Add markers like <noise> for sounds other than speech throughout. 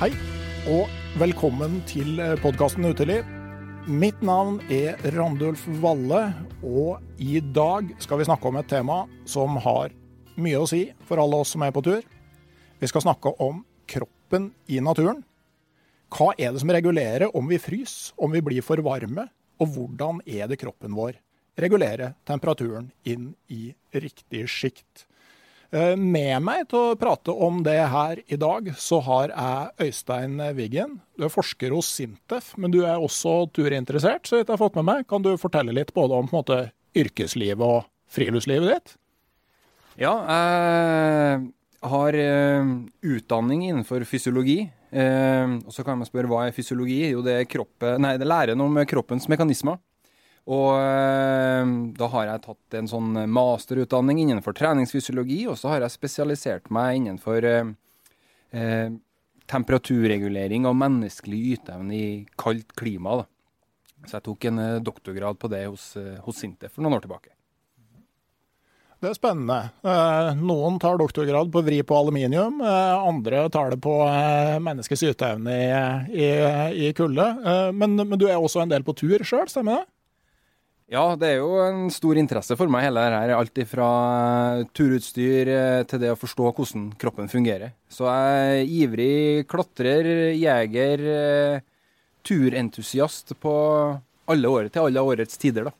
Hei, og velkommen til podkasten Uteliv. Mitt navn er Randulf Valle, og i dag skal vi snakke om et tema som har mye å si for alle oss som er på tur. Vi skal snakke om kroppen i naturen. Hva er det som regulerer om vi fryser, om vi blir for varme, og hvordan er det kroppen vår regulerer temperaturen inn i riktig sjikt? Eh, Med meg til å prate om det her i dag, så har jeg Øystein Wiggen. Du er forsker hos Sintef, men du er også turinteressert, så vidt jeg har fått med meg. Kan du fortelle litt både om måte, yrkeslivet og friluftslivet ditt? Ja, jeg har eh, utdanning innenfor fysiologi. Eh, og så kan man spørre hva er fysiologi? Jo, det er, kroppen, nei, det er læren om kroppens mekanismer. Og eh, da har jeg tatt en sånn masterutdanning innenfor treningsfysiologi, og så har jeg spesialisert meg innenfor eh, eh, temperaturregulering og menneskelig yteevne i kaldt klima. Da. Så jeg tok en eh, doktorgrad på det hos, eh, hos Sinte for noen år tilbake. Det er spennende. Eh, Noen tar doktorgrad på vri på aluminium, eh, andre tar det på eh, menneskets yteevne i, i, i kulde. Eh, Men, men du er også en del på tur sjøl, stemmer det? Ja, det er jo en stor interesse for meg, hele det her. Alt fra turutstyr eh, til det å forstå hvordan kroppen fungerer. Så jeg er ivrig klatrer, jeger, eh, turentusiast på alle året, til alle årets tider, da.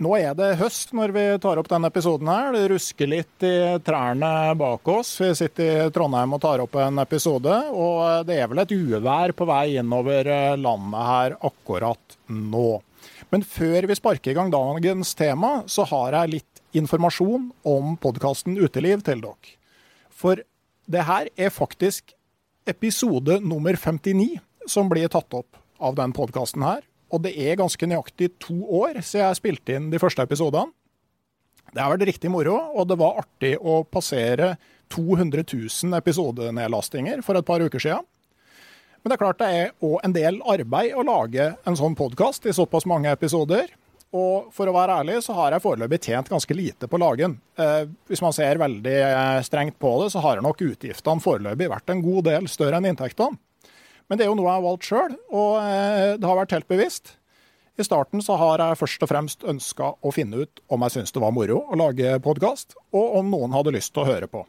Nå er det høst når vi tar opp denne episoden her. Det rusker litt i trærne bak oss. Vi sitter i Trondheim og tar opp en episode, og det er vel et uvær på vei innover landet her akkurat nå. Men før vi sparker i gang dagens tema, så har jeg litt informasjon om podkasten Uteliv til dere. For det her er faktisk episode nummer 59 som blir tatt opp av den podkasten her. Og det er ganske nøyaktig to år siden jeg spilte inn de første episodene. Det har vært riktig moro, og det var artig å passere 200 000 episodenedlastinger for et par uker siden. Men det er klart det er òg en del arbeid å lage en sånn podkast i såpass mange episoder. Og for å være ærlig, så har jeg foreløpig tjent ganske lite på lagen. Eh, hvis man ser veldig eh, strengt på det, så har nok utgiftene foreløpig vært en god del større enn inntektene. Men det er jo noe jeg har valgt sjøl, og eh, det har vært helt bevisst. I starten så har jeg først og fremst ønska å finne ut om jeg syns det var moro å lage podkast, og om noen hadde lyst til å høre på.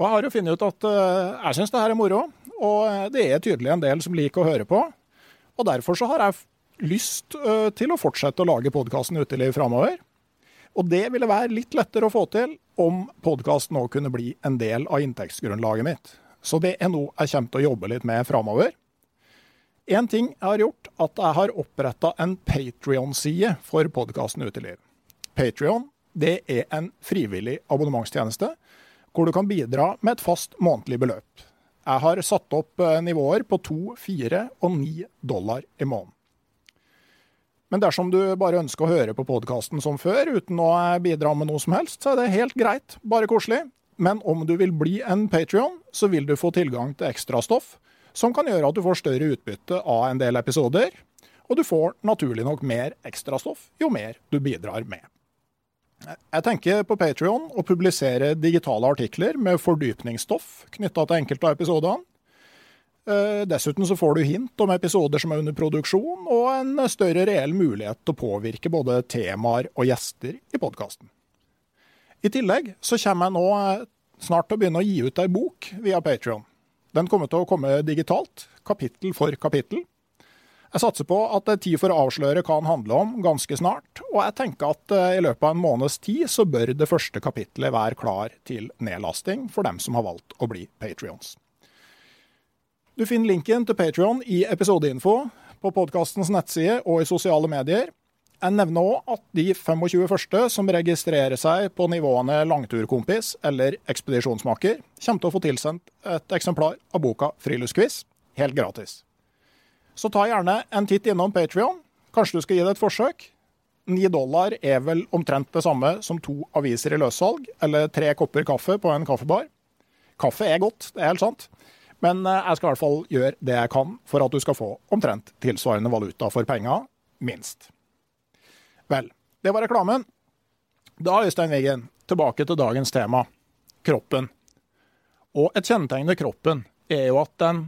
Og jeg har jo funnet ut at eh, jeg syns det her er moro, og eh, det er tydelig en del som liker å høre på. Og derfor så har jeg lyst til å fortsette å lage podkasten Uteliv framover. Og det ville være litt lettere å få til om podkasten òg kunne bli en del av inntektsgrunnlaget mitt. Så det er noe jeg kommer til å jobbe litt med framover. En ting jeg har gjort, at jeg har oppretta en Patrion-side for podkasten Uteliv. Patrion er en frivillig abonnementstjeneste hvor du kan bidra med et fast månedlig beløp. Jeg har satt opp eh, nivåer på 2, 4 og 9 dollar i måneden. Men dersom du bare ønsker å høre på podkasten som før, uten å eh, bidra med noe som helst, så er det helt greit, bare koselig. Men om du vil bli en Patrion, så vil du få tilgang til ekstrastoff, som kan gjøre at du får større utbytte av en del episoder, og du får naturlig nok mer ekstrastoff jo mer du bidrar med. Jeg tenker på Patrion å publisere digitale artikler med fordypningsstoff knytta til enkelte av episodene. Eh, dessuten så får du hint om episoder som er under produksjon, og en større reell mulighet til å påvirke både temaer og gjester i podkasten. I tillegg så kommer jeg nå eh, snart til å begynne å gi ut ei bok via Patrion. Den kommer til å komme digitalt, kapittel for kapittel. Jeg satser på at det er Tid for å avsløre hva den handler om ganske snart, og jeg tenker at eh, i løpet av en måneds tid så bør det første kapittelet være klar til nedlasting for dem som har valgt å bli patrions. Du finner linken til Patrion i episodeinfo, på podkastens nettside og i sosiale medier. Jeg nevner òg at de 25 første som registrerer seg på nivåene langturkompis eller ekspedisjonsmaker, kommer til å få tilsendt et eksemplar av boka Friluftsquiz, helt gratis. Så ta gjerne en titt innom Patrion. Kanskje du skal gi det et forsøk. Ni dollar er vel omtrent det samme som to aviser i løssalg, eller tre kopper kaffe på en kaffebar. Kaffe er godt, det er helt sant. Men eh, jeg skal i hvert fall gjøre det jeg kan for at du skal få omtrent tilsvarende valuta for penga, minst. Vel, det var reklamen. Da, Øystein Wiggen, tilbake til dagens tema kroppen. Og et kjennetegn ved kroppen er jo at den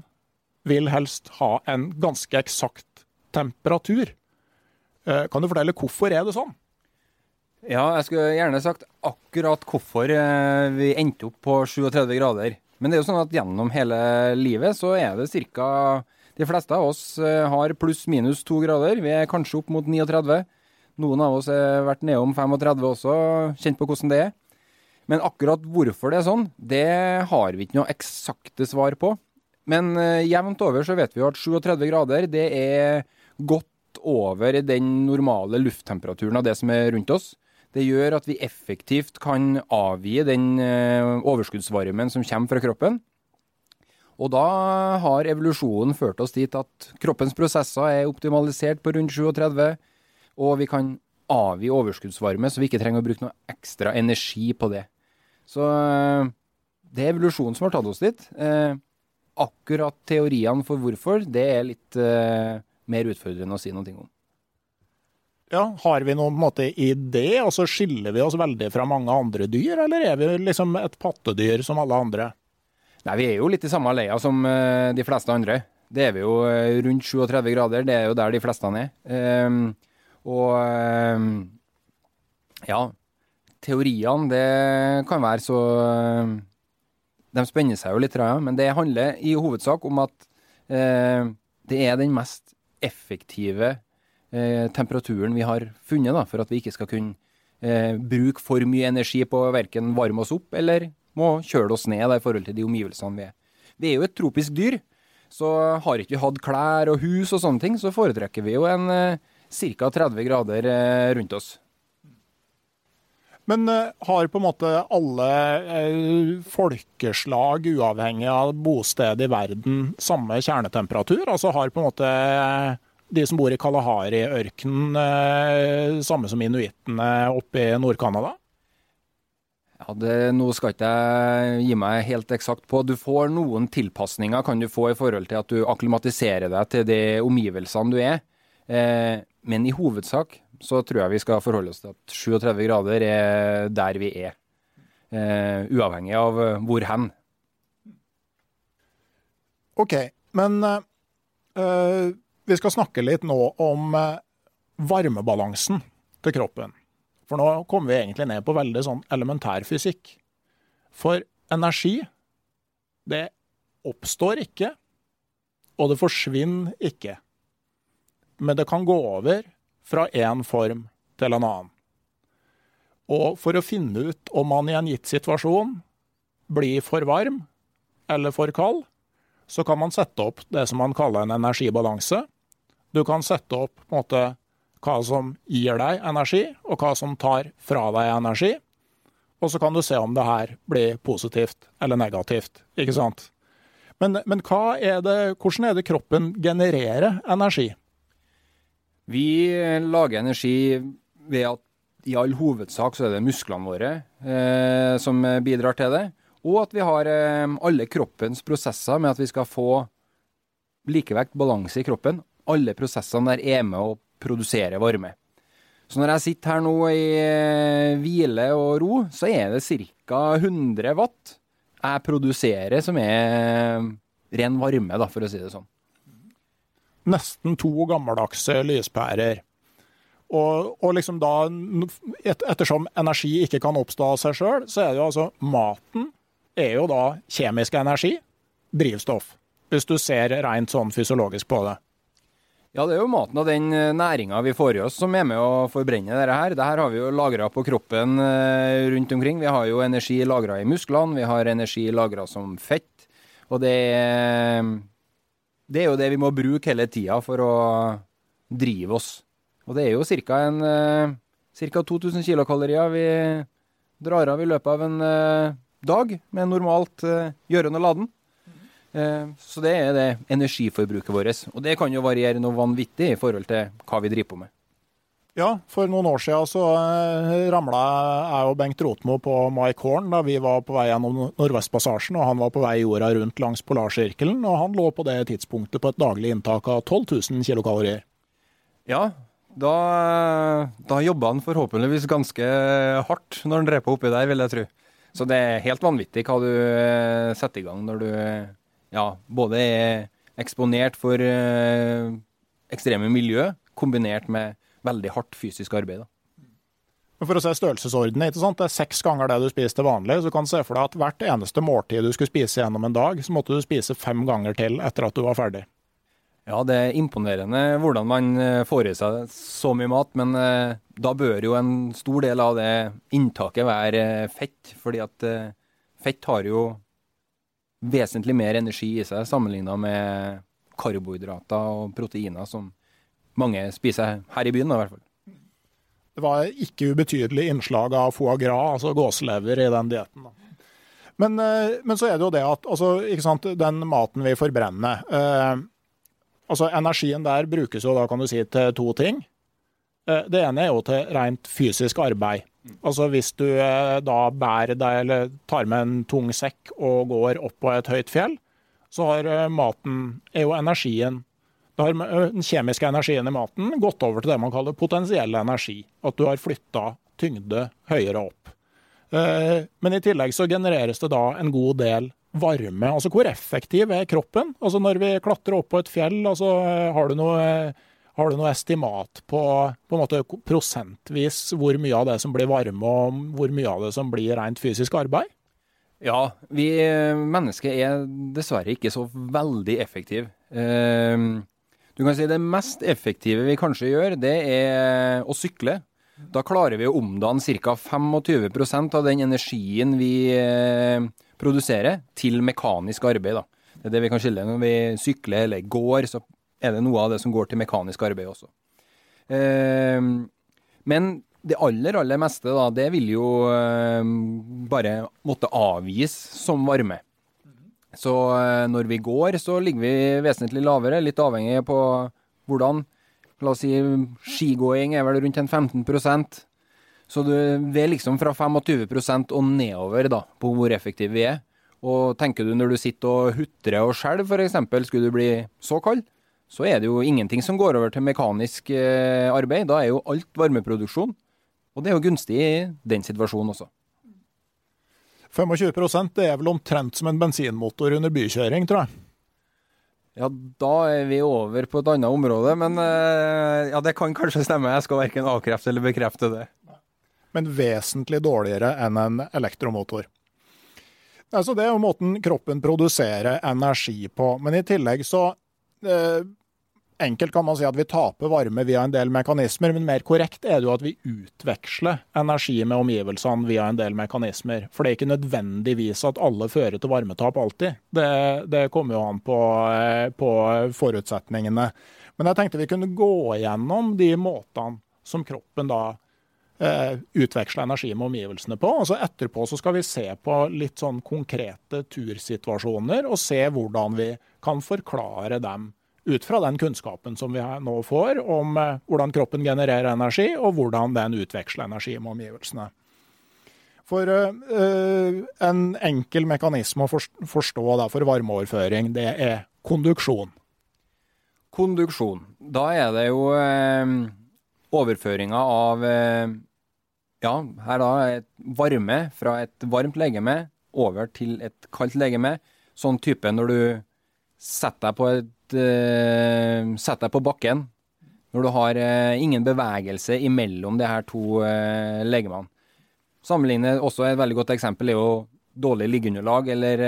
vil helst ha en ganske eksakt temperatur. Eh, kan du fortelle hvorfor er det sånn? Ja, jeg skulle gjerne sagt akkurat hvorfor eh, vi endte opp på 37 grader. Men det er jo sånn at gjennom hele livet så er det ca. De fleste av oss eh, har pluss-minus to grader. Vi er kanskje opp mot 39. Noen av oss har vært nedom 35 også, kjent på hvordan det er. Men akkurat hvorfor det er sånn, det har vi ikke noe eksakte svar på. Men uh, jevnt over så vet vi jo at 37 grader det er godt over den normale lufttemperaturen av det som er rundt oss. Det gjør at vi effektivt kan avgi den uh, overskuddsvarmen som kommer fra kroppen. Og da har evolusjonen ført oss dit at kroppens prosesser er optimalisert på rundt 37, og vi kan avgi overskuddsvarme, så vi ikke trenger å bruke noe ekstra energi på det. Så uh, det er evolusjonen som har tatt oss dit. Uh, akkurat teoriene for hvorfor, det er litt uh, mer utfordrende å si noe om. Ja, Har vi noen måte i det, og så skiller vi oss veldig fra mange andre dyr, eller er vi liksom et pattedyr som alle andre? Nei, vi er jo litt i samme leia som de fleste andre. Det er vi jo rundt 37 grader, det er jo der de fleste er. Um, og um, ja, teoriene, det kan være så de spenner seg jo litt, ja, men det handler i hovedsak om at eh, det er den mest effektive eh, temperaturen vi har funnet, da, for at vi ikke skal kunne eh, bruke for mye energi på å verken varme oss opp eller må kjøle oss ned da, i forhold til de omgivelsene vi er. Vi er jo et tropisk dyr, så har ikke vi hatt klær og hus og sånne ting, så foretrekker vi jo en eh, ca. 30 grader eh, rundt oss. Men uh, har på en måte alle uh, folkeslag, uavhengig av bosted i verden, samme kjernetemperatur? Altså har på en måte de som bor i Kalahari-ørkenen, samme som inuittene oppe i Nord-Canada? Ja, det, Nå skal ikke jeg gi meg helt eksakt på. Du får noen tilpasninger kan du få i forhold til at du akklimatiserer deg til de omgivelsene du er. Men i hovedsak så tror jeg vi skal forholde oss til at 37 grader er der vi er. Uh, uavhengig av uh, hvor hen. OK, men uh, vi skal snakke litt nå om varmebalansen til kroppen. For nå kommer vi egentlig ned på veldig sånn elementærfysikk. For energi, det oppstår ikke, og det forsvinner ikke. Men det kan gå over fra én form til en annen. Og for å finne ut om man i en gitt situasjon blir for varm eller for kald, så kan man sette opp det som man kaller en energibalanse. Du kan sette opp på en måte hva som gir deg energi, og hva som tar fra deg energi. Og så kan du se om det her blir positivt eller negativt, ikke sant. Men, men er det, hvordan er det kroppen genererer energi? Vi lager energi ved at i all hovedsak så er det musklene våre eh, som bidrar til det. Og at vi har eh, alle kroppens prosesser med at vi skal få likevekt, balanse i kroppen. Alle prosessene der er med å produsere varme. Så når jeg sitter her nå i eh, hvile og ro, så er det ca. 100 watt jeg produserer som er ren varme, da, for å si det sånn. Nesten to gammeldagse lyspærer. Og, og liksom da, et, ettersom energi ikke kan oppstå av seg sjøl, så er det jo altså maten er jo da kjemisk energi, drivstoff. Hvis du ser rent sånn fysiologisk på det. Ja, det er jo maten og den eh, næringa vi får i oss som er med å forbrenne dette her. Dette har vi jo lagra på kroppen eh, rundt omkring. Vi har jo energi lagra i musklene, vi har energi lagra som fett. Og det er, det er jo det vi må bruke hele tida for å drive oss. Og det er jo ca. Ca. 2000 kilokalorier vi drar av i løpet av en uh, dag med normalt gjørende gjøren og laden. Så det er det energiforbruket vårt. Og det kan jo variere noe vanvittig i forhold til hva vi driver på med. Ja, for noen år siden så ramla jeg og Bengt Rotmo på Mike Horn da vi var på vei gjennom Nordvestpassasjen, og han var på vei jorda rundt langs polarsirkelen, og han lå på det tidspunktet på et daglig inntak av 12 000 kilokalorier. Ja, da, da jobba han forhåpentligvis ganske hardt når han drev på oppi der, vil jeg tro. Så det er helt vanvittig hva du eh, setter i gang når du ja, både er eksponert for eh, ekstreme miljø, kombinert med veldig hardt fysisk arbeid. Da. For å se størrelsesordenen, ikke sant? det er seks ganger det du spiser til vanlig. Så du kan se for deg at hvert eneste måltid du skulle spise gjennom en dag, så måtte du spise fem ganger til etter at du var ferdig. Ja, det er imponerende hvordan man eh, får i seg så mye mat, men eh, da bør jo en stor del av det inntaket være eh, fett. Fordi at fett har jo vesentlig mer energi i seg sammenligna med karbohydrater og proteiner som mange spiser her i byen, i hvert fall. Det var ikke ubetydelig innslag av foie gras, altså gåselever, i den dietten. Men, men, så er det jo det at altså, den maten vi forbrenner Altså Energien der brukes jo da kan du si til to ting. Eh, det ene er jo til rent fysisk arbeid. Altså Hvis du eh, da bærer deg eller tar med en tung sekk og går opp på et høyt fjell, så har eh, maten, er jo energien da har den kjemiske energien i maten gått over til det man kaller potensiell energi. At du har flytta tyngde høyere opp. Men i tillegg så genereres det da en god del varme. Altså hvor effektiv er kroppen? Altså når vi klatrer opp på et fjell, altså har du noe, har du noe estimat på, på en måte prosentvis hvor mye av det som blir varme, og hvor mye av det som blir rent fysisk arbeid? Ja, vi mennesker er dessverre ikke så veldig effektive. Ehm, du kan si det mest effektive vi kanskje gjør, det er å sykle. Da klarer vi å omdanne ca. 25% av den energien vi eh, produserer, til mekanisk arbeid. Da. Det er det vi kan skille. Når vi sykler eller går, så er det noe av det som går til mekanisk arbeid også. Eh, men det aller, aller meste, da, det vil jo eh, bare måtte avgis som varme. Så eh, når vi går, så ligger vi vesentlig lavere, litt avhengig på hvordan. La oss si skigåing er vel rundt en 15% så vi er liksom fra 25% og nedover da, på hvor effektive vi er. Og tenker du når du sitter og hutrer og skjelver f.eks., skulle du bli så kald, så er det jo ingenting som går over til mekanisk eh, arbeid. Da er jo alt varmeproduksjon. Og det er jo gunstig i den situasjonen også. 25 det er vel omtrent som en bensinmotor under bykjøring, tror jeg. Ja, da er vi over på et annet område, men eh, ja, det kan kanskje stemme. Jeg skal verken avkrefte eller bekrefte det men vesentlig dårligere enn en elektromotor. Altså det er jo måten kroppen produserer energi på. Men i tillegg så eh, Enkelt kan man si at vi taper varme via en del mekanismer, men mer korrekt er det jo at vi utveksler energi med omgivelsene via en del mekanismer. For det er ikke nødvendigvis at alle fører til varmetap alltid. Det, det kommer jo an på, eh, på forutsetningene. Men jeg tenkte vi kunne gå gjennom de måtene som kroppen da eh, utveksle energi med omgivelsene på. Og så etterpå så skal vi se på litt sånn konkrete tursituasjoner, og se hvordan vi kan forklare dem ut fra den kunnskapen som vi nå får om eh, hvordan kroppen genererer energi, og hvordan den utveksler energi med omgivelsene. For uh, en enkel mekanisme å forstå for varmeoverføring, det er konduksjon. Konduksjon. Da er det jo overføringa av ja, her da et varme fra et varmt legeme over til et kaldt legeme. Sånn type når du setter deg på, et, uh, setter deg på bakken. Når du har uh, ingen bevegelse imellom de her to uh, legemene. Sammenlignet også et veldig godt eksempel er jo dårlig liggeunderlag eller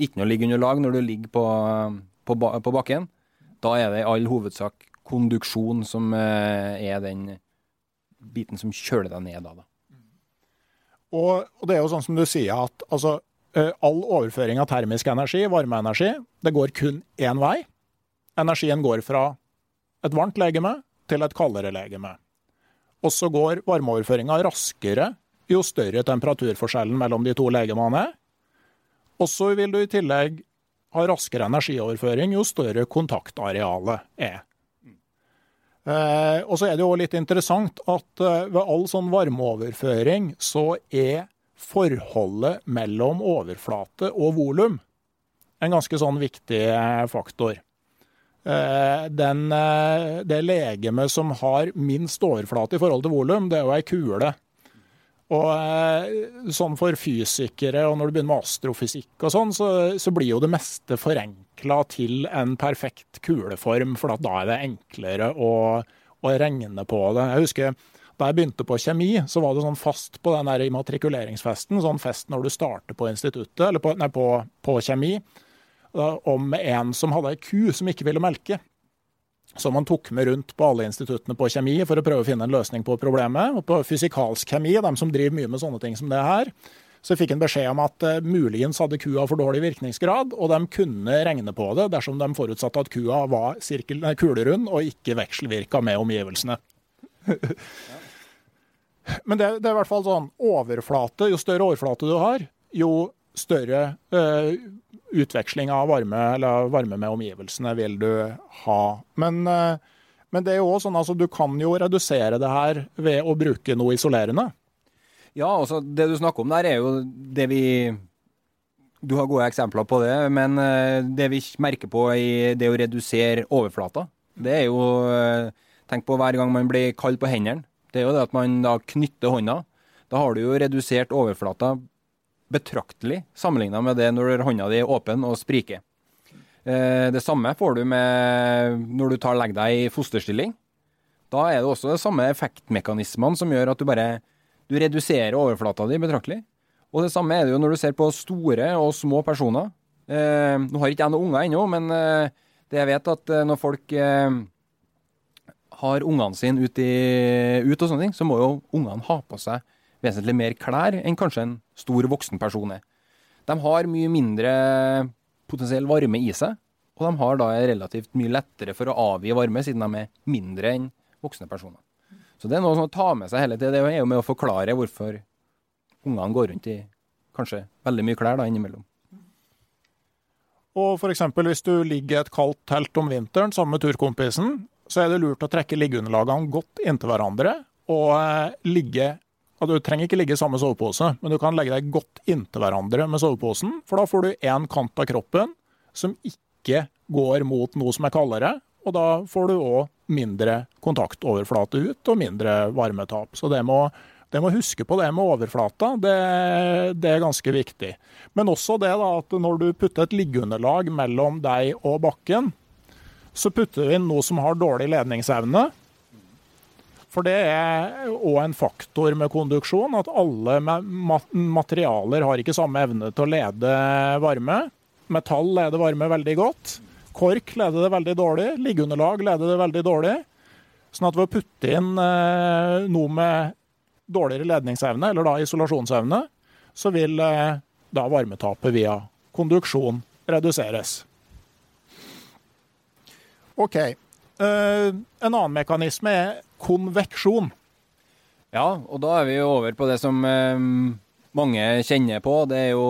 ikke noe liggeunderlag når du ligger på, på, på, bakken. Da er det i all hovedsak konduksjon som er den biten som kjøler deg ned da. da. Og, og, det er jo sånn som du sier, at altså, eh, all overføring av termisk energi, varmeenergi, det går kun én vei. Energien går fra et varmt legeme til et kaldere legeme. Og så går varmeoverføringa raskere jo større temperaturforskjellen mellom de to legemene er. Og så vil du i tillegg ha raskere energioverføring jo større kontaktarealet er. Eh, og så er det jo litt interessant at eh, ved all sånn varmeoverføring så er forholdet mellom overflate og volum en ganske sånn viktig eh, faktor. Den, det legemet som har minst overflate i forhold til volum, det er jo ei kule. Og sånn for fysikere, og når du begynner med astrofysikk og sånn, så, så blir jo det meste forenkla til en perfekt kuleform, for da er det enklere å, å regne på det. Jeg husker jeg begynte på kjemi, så var det sånn fast på den der immatrikuleringsfesten, sånn fest når du starter på instituttet, eller på, nei, på, på kjemi, da, om en som hadde ei ku som ikke ville melke. Som man tok med rundt på alle instituttene på kjemi for å prøve å finne en løsning på problemet. Og på fysikalsk kjemi, de som driver mye med sånne ting som det her, så fikk en beskjed om at uh, muligens hadde kua for dårlig virkningsgrad, og de kunne regne på det dersom de forutsatte at kua var sirkel, kulerund og ikke vekselvirka med omgivelsene. <laughs> Men det, det, er i hvert fall sånn overflate. Jo større overflate du har, jo større uh, utveksling av varme, eller varme med omgivelsene vil du ha. Men, uh, men det er jo også sånn altså, du kan jo redusere det her ved å bruke noe isolerende. Ja, altså det du snakker om der, er jo det vi Du har gode eksempler på det, men eh, det vi merker på i det å redusere overflata, det er jo Tenk på hver gang man blir kald på hendene. Det er jo det at man da knytter hånda. Da har du jo redusert overflata betraktelig sammenligna med det når hånda di er åpen og spriker. Eh, det samme får du med når du tar legger deg i fosterstilling. Da er det også de samme effektmekanismene som gjør at du bare du reduserer overflata di betraktelig. Og det samme er det jo når du ser på store og små personer. Eh, nå har ikke jeg noen unger ennå, men eh, det jeg vet at når folk har ungene sine ut, ut, og sånne ting, så må jo ungene ha på seg vesentlig mer klær enn kanskje en stor voksen person er. De har mye mindre potensiell varme i seg, og de har da relativt mye lettere for å avgi varme, siden de er mindre enn voksne personer. Så det er noe å ta med seg hele tida. Det er jo med å forklare hvorfor ungene går rundt i kanskje veldig mye klær da innimellom. Og f.eks. hvis du ligger i et kaldt telt om vinteren sammen med turkompisen, så er det lurt å trekke liggeunderlagene godt inntil hverandre og eh, ligge og Du trenger ikke ligge i samme sovepose, men du kan legge deg godt inntil hverandre med soveposen, for da får du én kant av kroppen som ikke går mot noe som er kaldere, og da får du òg mindre kontaktoverflate ut og mindre varmetap. Så det må, det må huske på det med overflata, det, det, er ganske viktig. Men også det da, at når du putter et liggeunderlag mellom deg og bakken, så putter du inn noe som har dårlig ledningsevne. For det er òg en faktor med konduksjon, at alle materialer har ikke samme evne til å lede varme. Metall leder varme veldig godt. Kork leder det veldig dårlig. Liggeunderlag leder det veldig dårlig. Sånn at ved å putte inn eh, noe med dårligere ledningsevne, eller da isolasjonsevne, så vil eh, da varmetapet via konduksjon reduseres. OK. Uh, en annen mekanisme er konveksjon. Ja, og da er vi jo over på det som uh, mange kjenner på. Det er jo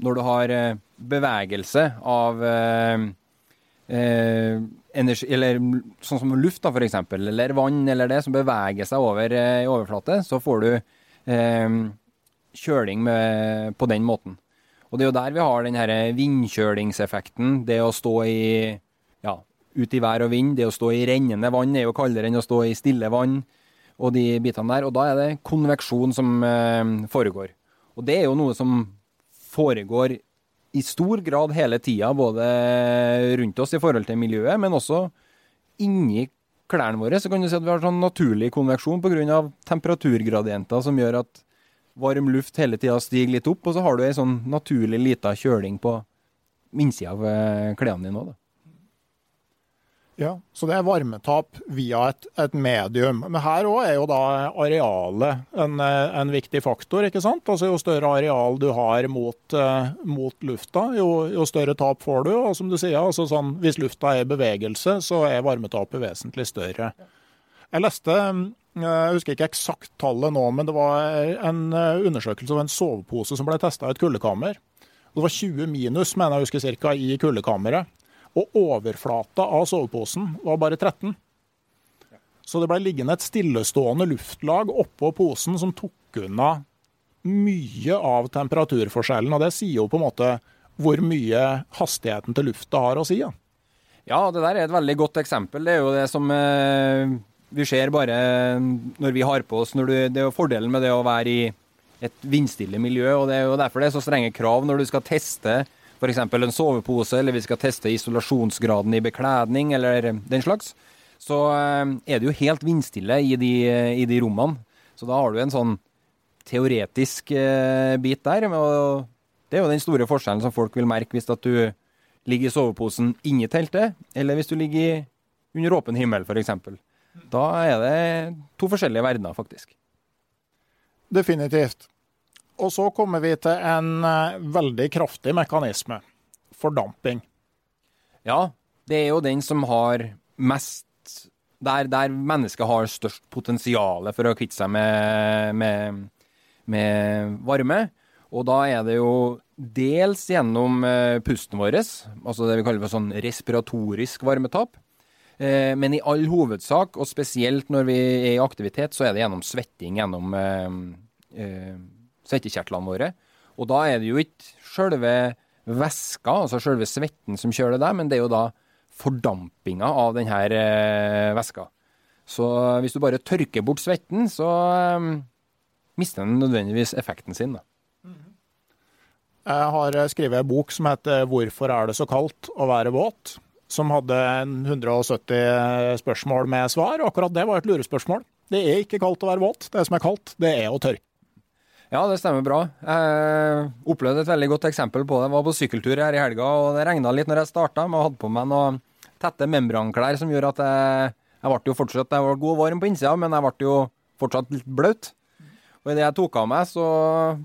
når du har eh, bevegelse av uh, eh, energi, eller sånn som luft, da, f.eks., eller vann, eller det som beveger seg over eh, i overflate, så får du eh, kjøling med, på den måten. Og det er jo der vi har den her vindkjølingseffekten. Det å stå i ut i vær og vind, det å stå i rennende vann er jo kaldere enn å stå i stille vann og de bitene der. Og da er det konveksjon som eh, foregår. Og det er jo noe som foregår i stor grad hele tida, både rundt oss i forhold til miljøet, men også inni klærne våre. Så kan du si at vi har sånn naturlig konveksjon pga. temperaturgradienter som gjør at varm luft hele tida stiger litt opp, og så har du ei sånn naturlig lita kjøling på innsida av eh, klærne dine òg, da. Ja, Så det er varmetap via et, et medium. Men her òg er jo da arealet en, en, viktig faktor. ikke sant? Altså Jo større areal du har mot, uh, mot lufta, jo, jo, større tap får du. Og som du sier, altså sånn, hvis lufta er i bevegelse, så er varmetapet vesentlig større. Jeg leste, eh, jeg husker ikke eksakt tallet nå, men det var en eh, undersøkelse av en sovepose som ble testa i et kuldekammer. Det var 20 minus, mener jeg husker cirka, i kuldekammeret. Og overflata av soveposen var bare 13. Så det ble liggende et stillestående luftlag oppå posen som tok unna mye av temperaturforskjellen. Og det sier jo på en måte hvor mye hastigheten til lufta har å si. Ja, ja det der er et veldig godt eksempel. Det er jo det som eh, vi ser bare når vi har på oss du, Det er jo fordelen med det å være i et vindstille miljø, og det er jo derfor det er så strenge krav når du skal teste f.eks. en sovepose, eller vi skal teste isolasjonsgraden i bekledning, eller den slags, så eh, er det jo helt vindstille i de, i de rommene. Så da har du en sånn teoretisk eh, bit der. og Det er jo den store forskjellen som folk vil merke hvis at du ligger i soveposen inni teltet, eller hvis du ligger under åpen himmel, f.eks. Da er det to forskjellige verdener, faktisk. Definitivt. Og så kommer vi til en uh, veldig kraftig mekanisme. Fordamping. Ja, det er jo den som har mest Der, der mennesket har størst potensial for å kvitte seg med, med, med, varme. Og da er det jo dels gjennom uh, pusten vår, altså det vi kaller for sånn respiratorisk varmetap. Uh, men i all hovedsak, og spesielt når vi er i aktivitet, så er det gjennom svetting, gjennom svettekjertlene våre. Og da er det jo ikke sjølve væska, altså sjølve svetten, som kjører det der, men det er jo da fordampinga av denne eh, væska. Så hvis du bare tørker bort svetten, så eh, mister den nødvendigvis effekten sin. da. Jeg har skrevet en bok som heter 'Hvorfor er det så kaldt å være våt?', som hadde 170 spørsmål med svar. Akkurat det var et lurespørsmål. Det er ikke kaldt å være våt. Det som er kaldt, det er å tørke. Ja, det stemmer bra. Jeg opplevde et veldig godt eksempel på det. Jeg var på sykkeltur her i helga, og det regna litt når jeg starta. Jeg hadde på meg noen tette membranklær som gjorde at jeg, jeg ble jo fortsatt jeg var god og varm på innsida, men jeg ble jo fortsatt litt bløt. Og idet jeg tok av meg, så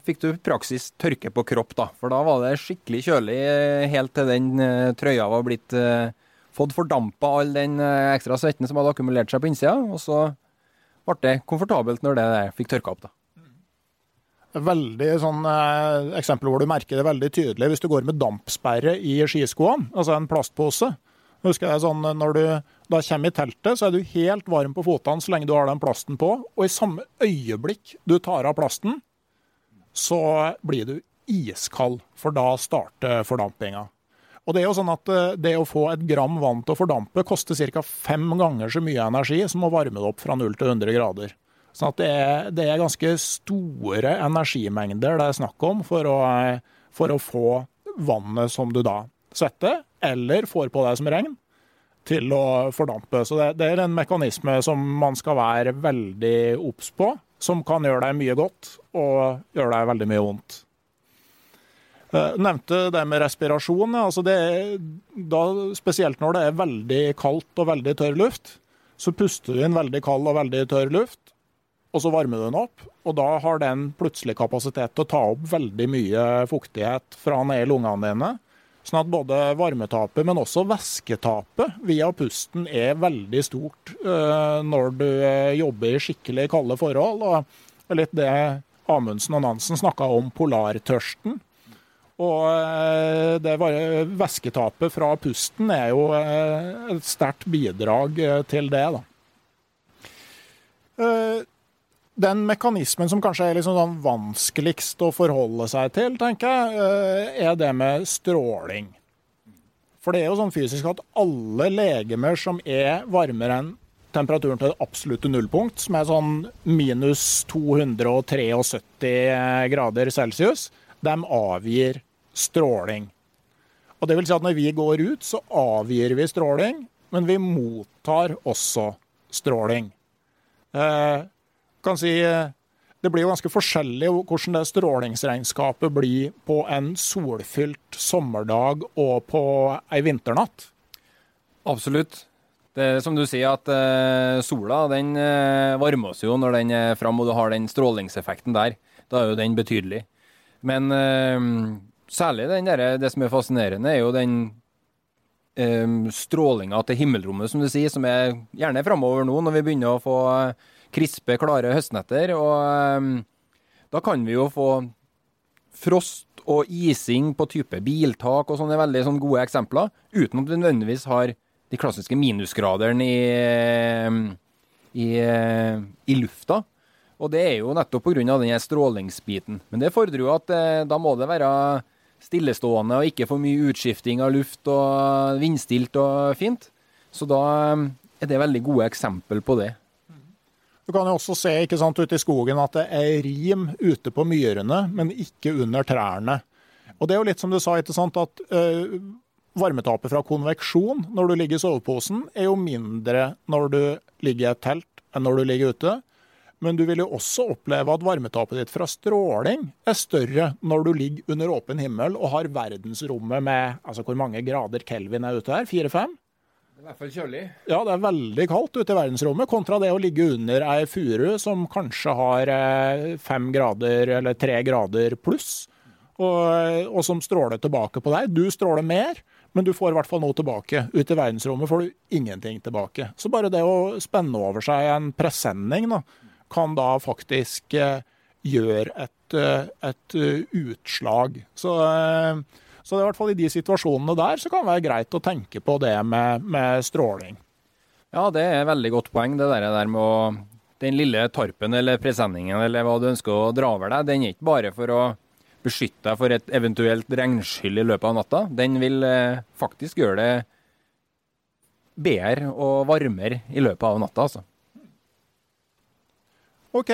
fikk du praksis tørke på kropp, da. For da var det skikkelig kjølig helt til den uh, trøya var blitt Fått fordampa all den ekstra svetten som hadde akkumulert seg på innsida. Og så ble det komfortabelt når det fikk tørka opp, da veldig sånn eh, eksempel hvor du merker det veldig tydelig hvis du går med dampsperre i skiskoene, altså en plastpose. Husker jeg sånn, Når du da kommer i teltet, så er du helt varm på føttene så lenge du har den plasten på. Og i samme øyeblikk du tar av plasten, så blir du iskald, for da starter fordampinga. Og Det er jo sånn at eh, det å få et gram vann til å fordampe koster ca. fem ganger så mye energi som å varme det opp fra 0 til 100 grader. Sånn at det er, det er, ganske store energimengder det er snakk om for å, for å få vannet som du da svetter, eller får på deg som regn, til å fordampe. Så det, det er en mekanisme som man skal være veldig obs på, som kan gjøre deg mye godt og gjøre deg veldig mye vondt. Eh, nevnte det med respirasjon. Altså det, da, spesielt når det er veldig kaldt og veldig tørr luft, så puster du inn veldig kald og veldig tørr luft og så varmer du den opp. Og da har den plutselig kapasitet til å ta opp veldig mye fuktighet fra ned i lungene dine, Sånn at både varmetapet, men også væsketapet via pusten er veldig stort uh, når du uh, jobber i skikkelig kalde forhold. Og litt det Amundsen og Nansen snakka om, polartørsten. Og uh, det væsketapet fra pusten er jo et sterkt bidrag til det. da. Den mekanismen som kanskje er liksom sånn vanskeligst å forholde seg til, tenker jeg, eh, er det med stråling. For det er jo sånn fysisk at alle legemer som er varmere enn temperaturen til det absolutte nullpunkt, som er sånn minus 273 grader celsius, de avgir stråling. Og det vil si at når vi går ut, så avgir vi stråling, men vi mottar også stråling. Eh, kan si eh, det blir jo ganske forskjellig hvordan det strålingsregnskapet blir på en solfylt sommerdag og på ei vinternatt. Absolutt. Det er som du sier, at uh, sola den uh, varmer oss jo når den er fram, og du har den strålingseffekten der. Da er jo den betydelig. Men særlig der, det som er fascinerende, er jo den strålinga til himmelrommet, som du sier, som er gjerne framover nå, når vi begynner å få krispe, klare høstnetter. Og um, da kan vi jo få frost og ising på type biltak og sånne veldig sånne gode eksempler, uten at vi nødvendigvis har de klassiske minusgradene i, ehm, i, i, lufta. Og det er jo nettopp pga. denne strålingsbiten. Men det fordrer jo at eh, da må det være stillestående og ikke for mye utskifting av luft og vindstilt og fint. Så da ehm, er det veldig gode eksempel på det. Du kan jo også se ikke sant, ute i skogen at det er rim ute på myrene, men ikke under trærne. Og det er jo litt som du sa, ikke sant, at øh, varmetapet fra konveksjon når du ligger i soveposen, er jo mindre når du ligger i et telt enn når du ligger ute. Men du vil jo også oppleve at varmetapet ditt fra stråling er større når du ligger under åpen himmel og har verdensrommet med altså hvor mange grader kelvin er ute her? Fire-fem? I hvert fall kjølig. Ja, det er veldig kaldt ute i verdensrommet, kontra det å ligge under ei furu som kanskje har eh, fem grader eller tre grader pluss, og, og, som stråler tilbake på deg. Du stråler mer, men du får i hvert fall noe tilbake. Ute i verdensrommet får du ingenting tilbake. Så bare det å spenne over seg en presenning da, kan da faktisk eh, gjøre et, eh, et, utslag. Så så det er i hvert fall i de situasjonene der så kan det være greit å tenke på det med, med stråling. Ja, det er et veldig godt poeng, det der, der med å Den lille tarpen eller presenningen eller hva du ønsker å dra over deg, den er ikke bare for å beskytte deg for et eventuelt regnskyll i løpet av natta. Den vil eh, faktisk gjøre det bedre og varmere i løpet av natta, altså. OK,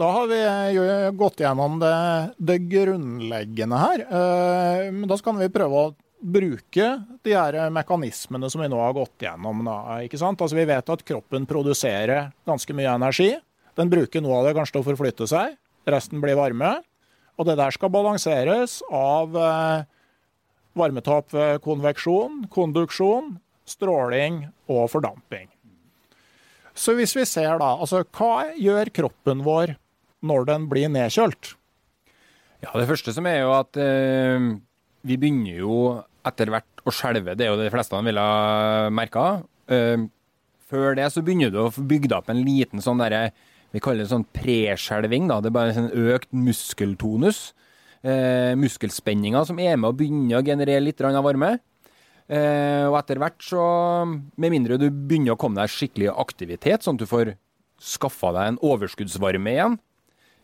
da har vi eh, gått gjennom det, det grunnleggende her. Eh, men da kan vi prøve å bruke de her mekanismene som vi nå har gått gjennom. Da? Altså Vi vet at kroppen produserer ganske mye energi. Den bruker noe av det kanskje til å forflytte seg. Resten blir varme. Og det der skal balanseres av eh, varmetap ved konveksjon, konduksjon, stråling og fordamping. Så hvis vi ser da, altså hva gjør kroppen vår når den blir nedkjølt? Ja, Det første som er jo at eh, vi begynner jo etter hvert å skjelve. Det er jo det de fleste ville ha merka. Eh, før det så begynner du å få bygd opp en liten sånn derre Vi kaller det sånn preskjelving. Det er bare en sånn økt muskeltonus. Eh, muskelspenninger som er med å begynne å generere litt av varme. Eh, og etter hvert så, med mindre du begynner å komme deg skikkelig aktivitet, sånn at du får skaffa deg en overskuddsvarme igjen,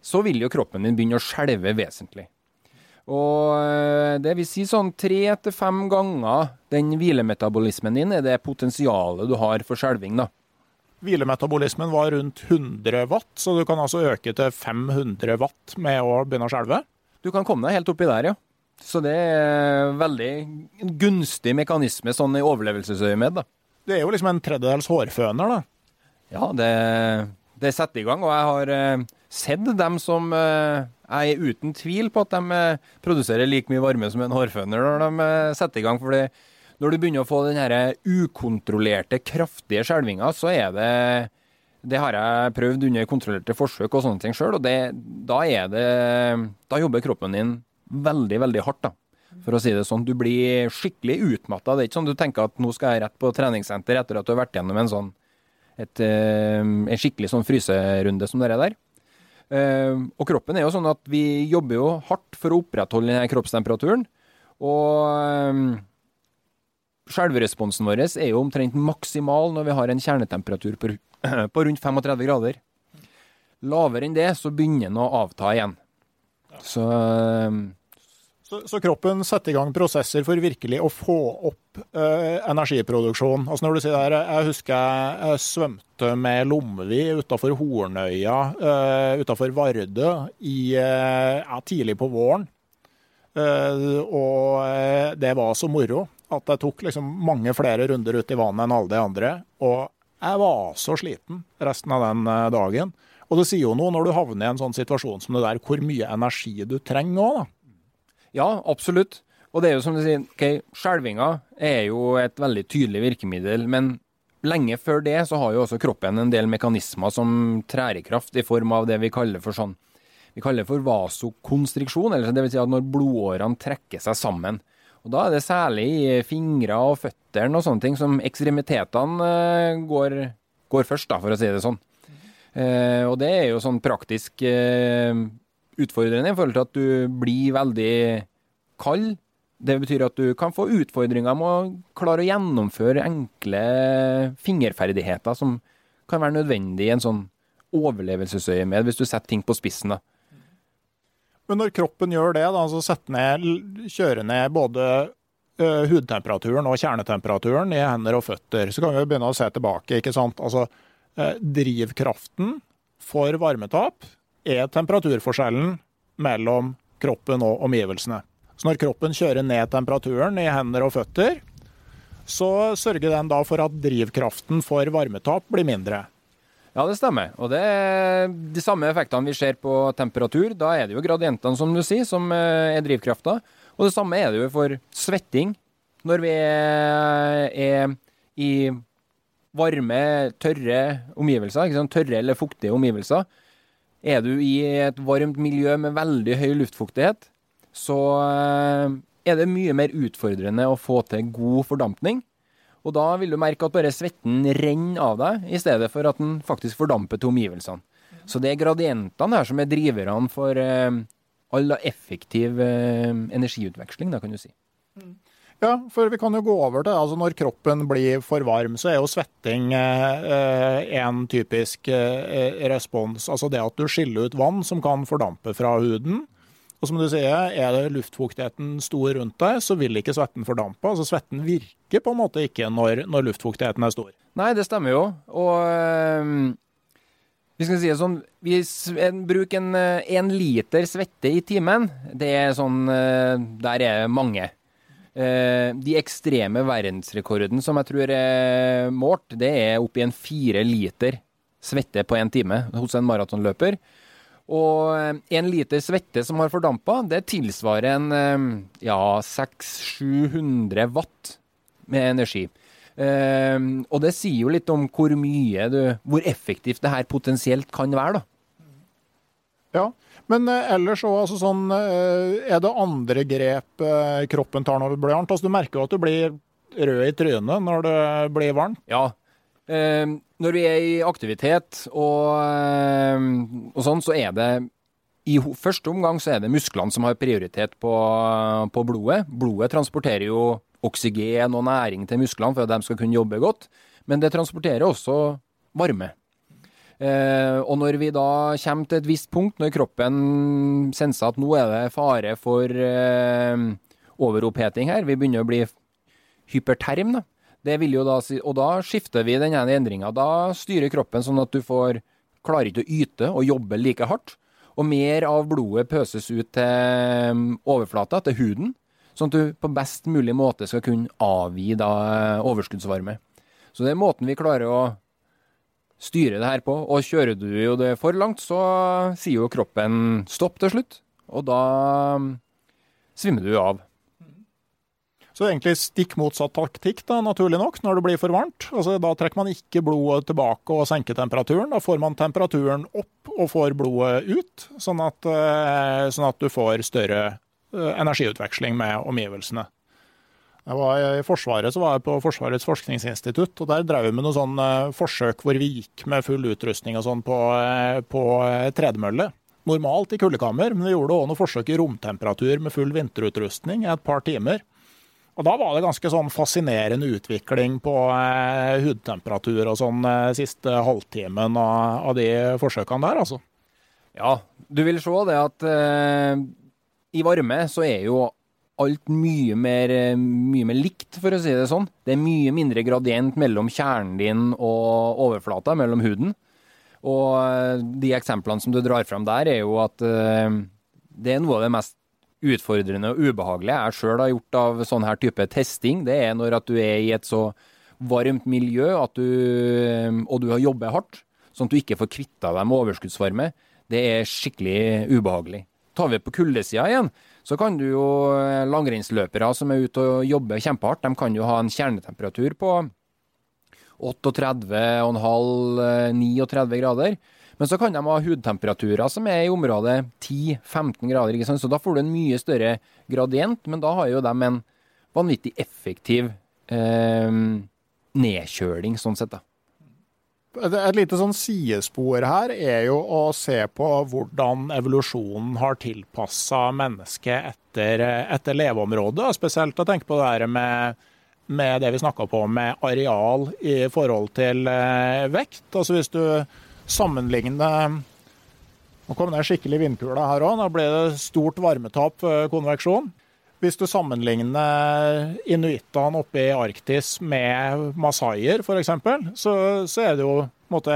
så vil jo kroppen din begynne å skjelve vesentlig. Og eh, det vil si sånn tre til fem ganger den hvilemetabolismen din er det potensialet du har for skjelving, da. Hvilemetabolismen var rundt 100 watt, så du kan altså øke til 500 watt med å begynne å skjelve? Du kan komme deg helt oppi der, ja. Så det er veldig gunstig mekanisme sånn i overlevelsesøyemed, da. Det er jo liksom en tredjedels hårføner, da. Ja, det, det setter i gang. Og jeg har eh, sett dem som eh, er uten tvil på at de eh, produserer like mye varme som en hårføner når de eh, setter i gang. fordi når du begynner å få den her ukontrollerte, kraftige skjelvinga, så er det det har jeg prøvd under kontrollerte forsøk og sånne ting sjøl, og det, da er det Da jobber kroppen din veldig, veldig hardt, da. for å si det sånn. Du blir skikkelig utmatta. Det er ikke sånn du tenker at nå skal jeg rett på treningssenter etter at du har vært gjennom en sånn et, en skikkelig sånn fryserunde som det der. Og kroppen er jo sånn at vi jobber jo hardt for å opprettholde denne kroppstemperaturen. Og Selveresponsen vår er jo omtrent maksimal når vi har en kjernetemperatur på, <clears throat> rundt 35 grader. Lavere enn det, så begynner den å avta igjen. Så, så, så kroppen setter i gang prosesser for virkelig å få opp eh, energiproduksjon. Altså når du sier der, Jeg husker jeg svømte med Lomvi utafor Hornøya, eh, utafor Vardø, i, eh, tidlig på våren. Eh, og uh, det var så moro at jeg tok liksom mange flere runder ut i vannet enn alle de andre. Og jeg var så sliten resten av den uh, dagen. Og det sier jo noe når du havner i en sånn situasjon som det der, hvor mye energi du trenger òg, da. Ja, absolutt. Og det er jo som du sier, ok, skjelvinga er jo et veldig tydelig virkemiddel. Men lenge før det så har jo også kroppen en del mekanismer som trær i kraft, i form av det vi kaller for sånn vi kaller for vasokonstriksjon, eller vil si at når blodårene trekker seg sammen. Og Da er det særlig i fingre og føttene og sånne ting som ekstremitetene eh, går, går først, da, for å si det sånn. Eh, og det er jo sånn praktisk eh, utfordrende i forhold til at du blir veldig kald. Det betyr at du kan få utfordringer med å klare å gjennomføre enkle fingerferdigheter som kan være nødvendig i en sånn overlevelsesøyemed, hvis du setter ting på spissen. da. Men når kroppen gjør det, da, så ned, kjører ned både uh, hudtemperaturen og kjernetemperaturen i hender og føtter, så kan vi begynne å se tilbake. ikke sant? Altså, uh, Drivkraften for varmetap er temperaturforskjellen mellom kroppen og omgivelsene. Så når kroppen kjører ned temperaturen i hender og føtter, så sørger den da for at drivkraften for varmetap blir mindre. Ja, det stemmer. Og det er de samme effektene vi ser på temperatur. Da er det jo gradientene, som du sier, som eh, er drivkrafta. Og det samme er det jo for svetting. Når vi er i varme, tørre omgivelser, tørre eller fuktige omgivelser. Er du i et varmt miljø med veldig høy luftfuktighet, så eh, er det mye mer utfordrende å få til god fordampning. Og da vil du merke at bare svetten renner av deg, i stedet for at den faktisk fordamper til omgivelsene. Så det er gradientene her som er driverne for eh, all effektiv eh, energiutveksling, da kan du si. Ja, for vi kan jo gå over til altså Når kroppen blir for varm, så er jo svetting eh, en typisk eh, respons. Altså det at du skiller ut vann som kan fordampe fra huden. Og som du sier, er det luftfuktigheten stor rundt deg, så vil ikke svetten fordampe. Altså svetten virker på en måte ikke når, når luftfuktigheten er stor. Nei, det stemmer jo. Og øh, vi skal si det sånn, vi bruker en, en, liter svette i timen. Det er sånn øh, Der er mange. Uh, de ekstreme verdensrekorden som jeg tror er målt, det er oppi en fire liter svette på én time hos en maratonløper. Og eh, en liter svette som har fordampa, det tilsvarer en eh, ja, 600-700 watt med energi. Og det sier jo litt om hvor mye du, hvor effektivt det her potensielt kan være, da. Ja, men uh, ellers òg, altså sånn uh, Er det andre grep kroppen tar når det blir varmt? Altså, du merker jo at du blir rød i trynet når det blir varmt? Ja, Eh, når vi er i aktivitet og, ehm, og sånn, så er det i første omgang så er det musklene som har prioritet på, på, blodet. Blodet transporterer jo oksygen og næring til musklene for at de skal kunne jobbe godt, men det transporterer også varme. Eh, og når vi da kommer til et visst punkt, når kroppen senser at nå er det fare for eh, overoppheting her, vi begynner å bli hyperterm, da, det vil jo da si, og da skifter vi denne endringa. Da styrer kroppen sånn at du får klarer ikke å yte og jobbe like hardt. Og mer av blodet pøses ut til overflata, til huden. Sånn at du på best mulig måte skal kunne avgi da overskuddsvarme. Så det er måten vi klarer å styre det her på. Og kjører du jo det for langt, så sier jo kroppen stopp til slutt. Og da um, svimmer du av. Så egentlig stikk motsatt taktikk, da, naturlig nok, når det blir for varmt. Altså, da trekker man ikke blodet tilbake og senker temperaturen. Da får man temperaturen opp og får blodet ut, sånn at, eh, sånn at du får større energiutveksling med omgivelsene. Jeg var I Forsvaret så var jeg på Forsvarets forskningsinstitutt, og der drev vi med noen sånne forsøk hvor vi gikk med full utrustning og sånn på, på tredemølle. Normalt i kuldekammer, men vi gjorde òg noen forsøk i romtemperatur med full vinterutrustning i et par timer. Og Da var det ganske sånn fascinerende utvikling på eh, hudtemperatur og sånn eh, siste halvtimen av, av, de forsøkene der, altså. Ja, du vil se det at eh, i varme så er jo alt mye mer, eh, mye mer likt, for å si det sånn. Det er mye mindre gradient mellom kjernen din og overflata, mellom huden. Og eh, de eksemplene som du drar fram der, er jo at eh, det er noe av det mest utfordrende og ubehagelige jeg sjøl har gjort av sånn her type testing, det er når at du er i et så varmt miljø du, og du har jobbet hardt, sånn at du ikke får kvitta deg med overskuddsvarme. Det er skikkelig ubehagelig. Tar vi på kuldesida igjen, så kan du jo langrennsløpere som er ute og jobber kjempehardt, de kan jo ha en kjernetemperatur på 38,5-39 grader. Men så kan de ha hudtemperaturer som er i området 10-15 grader. ikke sant? Så da får du en mye større gradient, men da har jo de en vanvittig effektiv eh, nedkjøling, sånn sett. da. Et lite sånn sidespor her er jo å se på hvordan evolusjonen har tilpassa mennesket etter, etter leveområdet. Spesielt å tenke på det her med, med det vi snakka på med areal i forhold til eh, vekt. Altså hvis du sammenligner Nå kom det skikkelig vindkule her òg. Da ble det stort varmetap ved konveksjon. Hvis du sammenligner inuittene oppe i Arktis med masaier f.eks., så, så er det jo måte,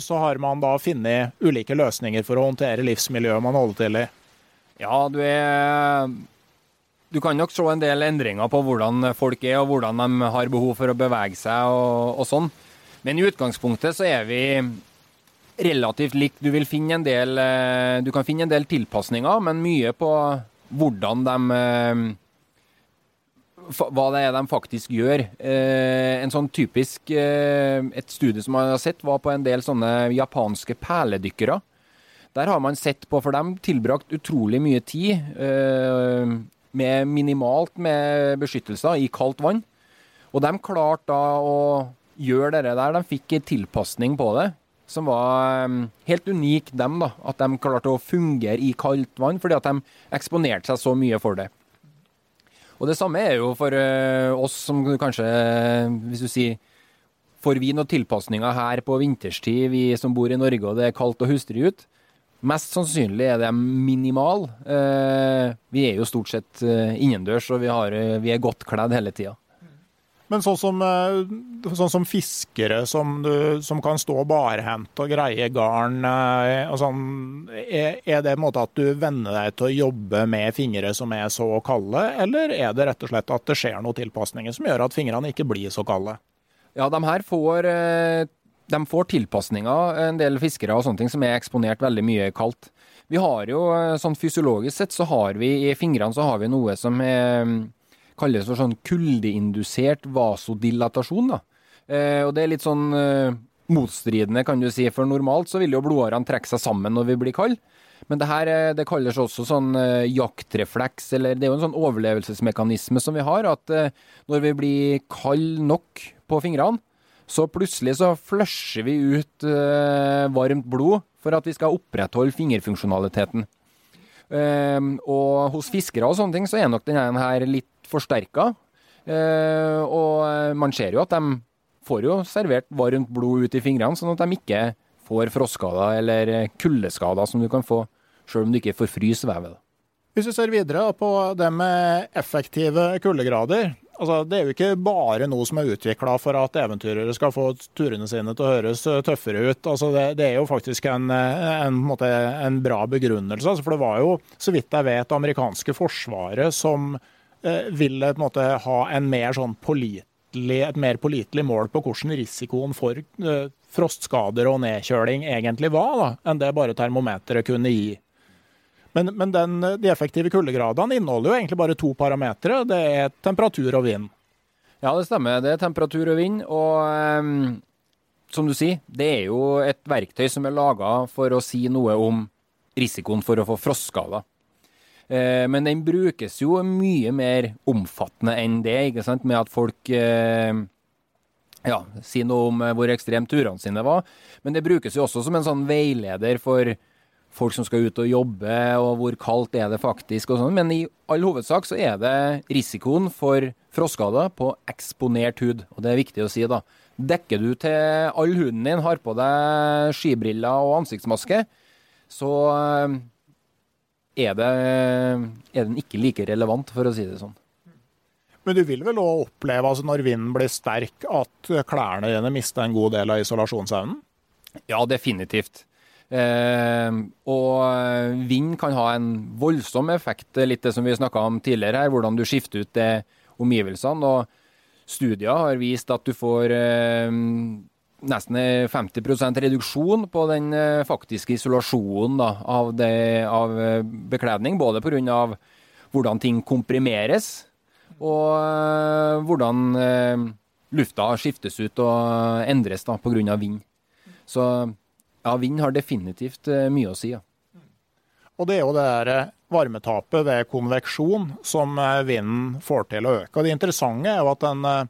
så har man da funnet ulike løsninger for å håndtere livsmiljøet man holder til i. Ja, du er Du kan nok se en del endringer på hvordan folk er, og hvordan de har behov for å bevege seg og, og sånn. Men i utgangspunktet så er vi relativt likt. Du, vil finne en del, eh, du kan finne en del tilpasninger, men mye på hvordan de eh, hva det er de faktisk gjør. Eh, en sånn typisk Et studie som man har sett, var på en del sånne japanske perledykkere. Der har man sett på, for de tilbrakt utrolig mye tid med minimalt med beskyttelser i kaldt vann. Og de klarte da å gjøre det der. De fikk en tilpasning på det som var helt unik, dem. da, At de klarte å fungere i kaldt vann, fordi at de eksponerte seg så mye for det. Og det samme er jo for uh, oss som kanskje, hvis du sier Får vi noen tilpasninger her på vinterstid, vi som bor i Norge og det er kaldt og hustrig ut? Mest sannsynlig er det minimal. Uh, vi er jo stort sett innendørs, og vi, har, vi er godt kledd hele tida. Men sånn som, eh, sånn som fiskere som, du, som, kan stå barhendt og greie garn eh, og sånn, er, er, det en måte at du venner deg til å jobbe med fingre som er så kalde, eller er det rett og slett at det skjer noen tilpasninger som gjør at fingrene ikke blir så kalde? Ja, de her får, eh, de får tilpasninger, en del fiskere og sånne ting, som er eksponert veldig mye kaldt. Vi har jo, sånn fysiologisk sett, så har vi i fingrene så har vi noe som er kalles for sånn kuldeindusert vasodilatasjon. da. Eh, og det er litt sånn eh, motstridende, kan du si, for normalt så vil jo blodårene trekke seg sammen når vi blir kalde. Men det her eh, det kalles også sånn jaktrefleks, eller det er jo en sånn overlevelsesmekanisme som vi har, at når vi blir kalde nok på fingrene, så plutselig så flusher vi ut varmt blod for at vi skal opprettholde fingerfunksjonaliteten. og hos fiskere og sånne ting så er nok denne her litt forsterka. Eh, og man ser jo at de får jo servert varmt blod ut i fingrene, sånn at de ikke får frostskader eller kuldeskader som du kan få sjøl om du ikke får fryse vevet. Hvis vi ser videre på det med effektive kuldegrader. Altså, det er jo ikke bare noe som er utvikla for at eventyrere skal få turene sine til å høres tøffere ut. Altså, det, det, er jo faktisk en, en, en, en bra begrunnelse. Altså, for det var jo, så vidt jeg vet, amerikanske forsvaret som Eh, ville på en måte ha en mer sånn pålitelig, et mer pålitelig mål på hvordan risikoen for eh, frostskader og nedkjøling egentlig var, da, enn det bare termometeret kunne gi. Men, men den, de effektive kuldegradene inneholder jo egentlig bare to parametere. Det er temperatur og vind. Ja, det stemmer. Det er temperatur og vind. Og um, som du sier, det er jo et verktøy som er laga for å si noe om risikoen for å få frostskader. Eh, men den brukes jo mye mer omfattende enn det, ikke sant? med at folk eh, ja, sier noe om hvor ekstremt turene sine var. Men det brukes jo også som en sånn veileder for folk som skal ut og jobbe, og hvor kaldt er det faktisk, og sånn. Men i all hovedsak så er det risikoen for frostskader på eksponert hud. Og det er viktig å si, da. Dekker du til all huden din, har på deg skibriller og ansiktsmaske, så eh, er, det, er den ikke like relevant, for å si det sånn. Men du vil vel òg oppleve, altså når vinden blir sterk, at klærne dine mister en god del av isolasjonsevnen? Ja, definitivt. Eh, og vind kan ha en voldsom effekt, litt det som vi snakka om tidligere her, hvordan du skifter ut det omgivelsene. og Studier har vist at du får eh, nesten 50% reduksjon på den eh, faktiske isolasjonen da, av, det, av eh, bekledning. Både pga. hvordan ting komprimeres, og eh, hvordan lufta skiftes ut og endres pga. vind. Så ja, vind har definitivt mye å si. ja. Og det er jo det der varmetapet ved konveksjon som vinden får til å øke. Og Det interessante er jo at den,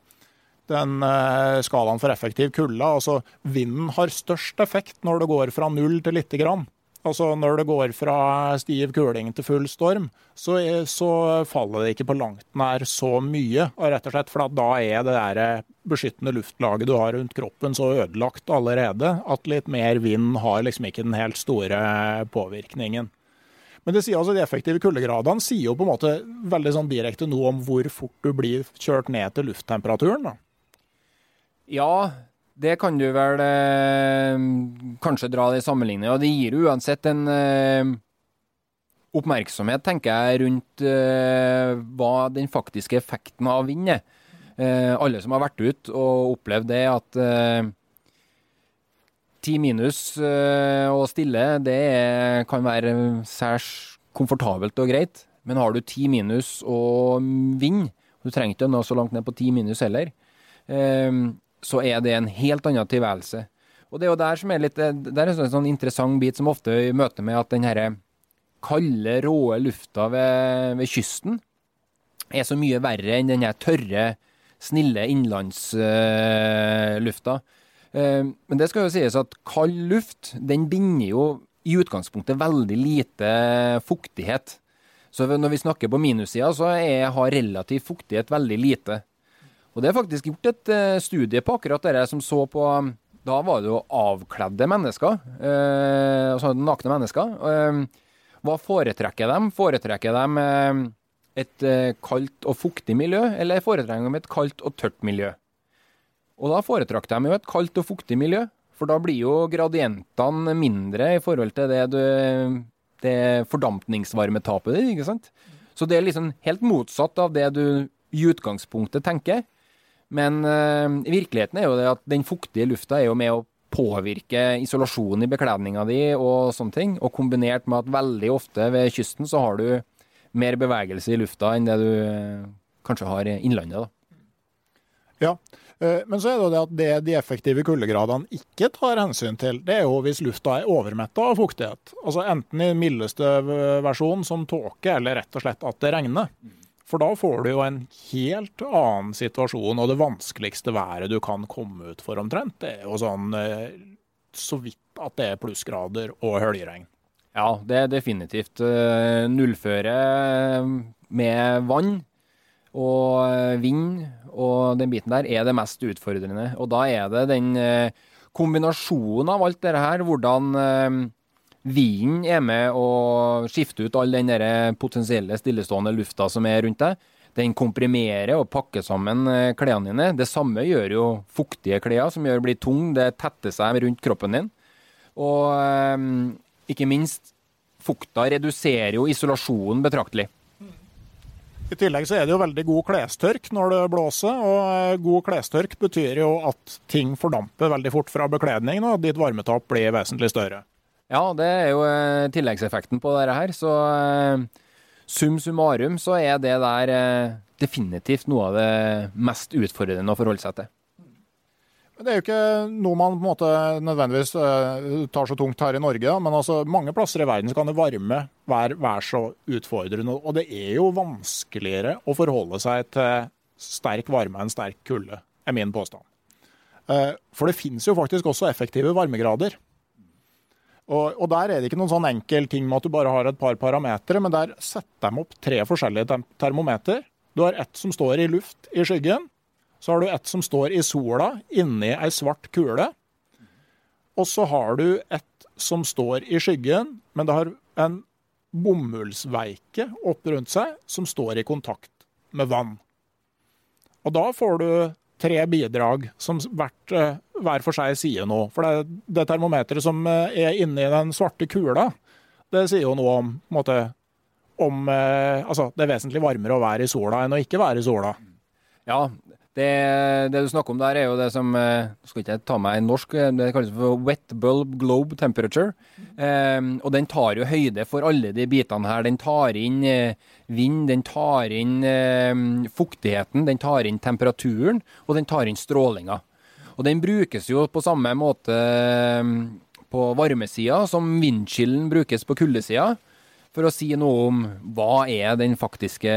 den eh, skalaen for effektiv kulde, altså vinden har størst effekt når det går fra null til lite grann. Altså Når det går fra stiv kuling til full storm, så, er, så faller det ikke på langt nær så mye. rett og slett For da er det der beskyttende luftlaget du har rundt kroppen så ødelagt allerede at litt mer vind har liksom ikke den helt store påvirkningen. Men det sier altså de effektive kuldegradene sier jo på en måte veldig sånn direkte noe om hvor fort du blir kjørt ned til lufttemperaturen. da. Ja, det kan du vel eh, kanskje dra det i sammenligning. Og det gir uansett en eh, oppmerksomhet, tenker jeg, rundt eh, hva den faktiske effekten av vind er. Eh, alle som har vært ute og opplevd det, at eh, Ti minus eh, og stille, det kan være særs komfortabelt og greit. Men har du ti minus og vind, du trenger ikke å nå så langt ned på ti minus heller, så er det en helt annen tilværelse. Og det er jo der som er litt Det er en sånn interessant bit som ofte møter med at den herre kalde, råe lufta ved, ved, kysten er så mye verre enn den tørre, snille innlandslufta. Uh, uh, men det skal jo sies at kald luft den binder jo i utgangspunktet veldig lite fuktighet. Så når vi snakker på minussida, så er, har relativ fuktighet veldig lite. Og det er faktisk gjort et uh, studie på akkurat det som så på Da var det jo avkledde mennesker, uh, altså nakne mennesker. Uh, hva foretrekker de? Foretrekker de et kaldt og fuktig miljø, eller foretrekker de et kaldt og tørt miljø? Og da foretrakk de jo et kaldt og fuktig miljø, for da blir jo gradientene mindre i forhold til det, du, det fordampningsvarmetapet ditt, ikke sant. Så det er liksom helt motsatt av det du i utgangspunktet tenker. Men uh, virkeligheten er jo det at den fuktige lufta er jo med å påvirke isolasjonen i bekledninga di og sånne ting. Og kombinert med at veldig ofte ved kysten så har du mer bevegelse i lufta enn det du uh, kanskje har i innlandet. da. Ja, Eh, men så er det jo det at det de effektive kuldegradene ikke tar hensyn til, det er jo hvis lufta er overmetta av fuktighet. Altså enten i mildeste versjon som tåke, eller rett og slett at det regner. For da får du jo en helt annen situasjon, og det vanskeligste været du kan komme ut for omtrent, det er jo sånn eh, så vidt at det er plussgrader og høljeregn. Ja, det er definitivt. Eh, nullføre med vann og vind og den biten der er det mest utfordrende. Og da er det den eh, kombinasjonen av alt dette her, hvordan eh, vinden er med å skifte ut all den potensielle stillestående lufta som er rundt deg. Den komprimerer og pakker sammen eh, klærne dine. Det samme gjør jo fuktige klær, som gjør blir tung. Det tetter seg rundt kroppen din. Og ikke minst, fukta reduserer jo isolasjonen betraktelig. I tillegg så er det jo veldig god klestørk når det blåser, og eh, god klestørk betyr jo at ting fordamper veldig fort fra bekledningen, og at ditt varmetap blir vesentlig større. Ja, det er jo eh, tilleggseffekten på dette her. Så eh, sum summarum så er det der definitivt noe av det mest utfordrende å forholde seg til. Det er jo ikke noe man på en måte nødvendigvis tar så tungt her i Norge, men altså, mange plasser i verden kan det varme være, være så utfordrende. Og det er jo vanskeligere å forholde seg til sterk varme enn sterk kulde, er min påstand. For det finnes jo faktisk også effektive varmegrader. Og, og, Der er det ikke noen sånn enkel ting med at du bare har et par parametere, men der setter de opp tre forskjellige termometer. Du har ett som står i luft i skyggen, så har du et som står i sola inni ei svart kule. Og så har du et som står i skyggen, men det har en bomullsveike opp rundt seg som står i kontakt med vann. Og da får du tre bidrag som hvert, eh, hver for seg sier noe. For det, det termometeret som eh, er inni den svarte kula, det sier jo noe om, måte, om eh, Altså, det er vesentlig varmere å være i sola enn å ikke være i sola. Ja, det, det, du snakker om der, er jo det som eh, skal ikke jeg ta meg en norsk, eh, det kalles for wet bulb globe temperature. Um, og den tar jo høyde for alle de bitene her. Den tar inn uh, vind, den tar inn um, fuktigheten, den tar inn temperaturen, og den tar inn strålinga. Og den brukes jo på samme måte uh, på varmesida som vindskillen brukes på kuldesida for å si noe om hva er den faktiske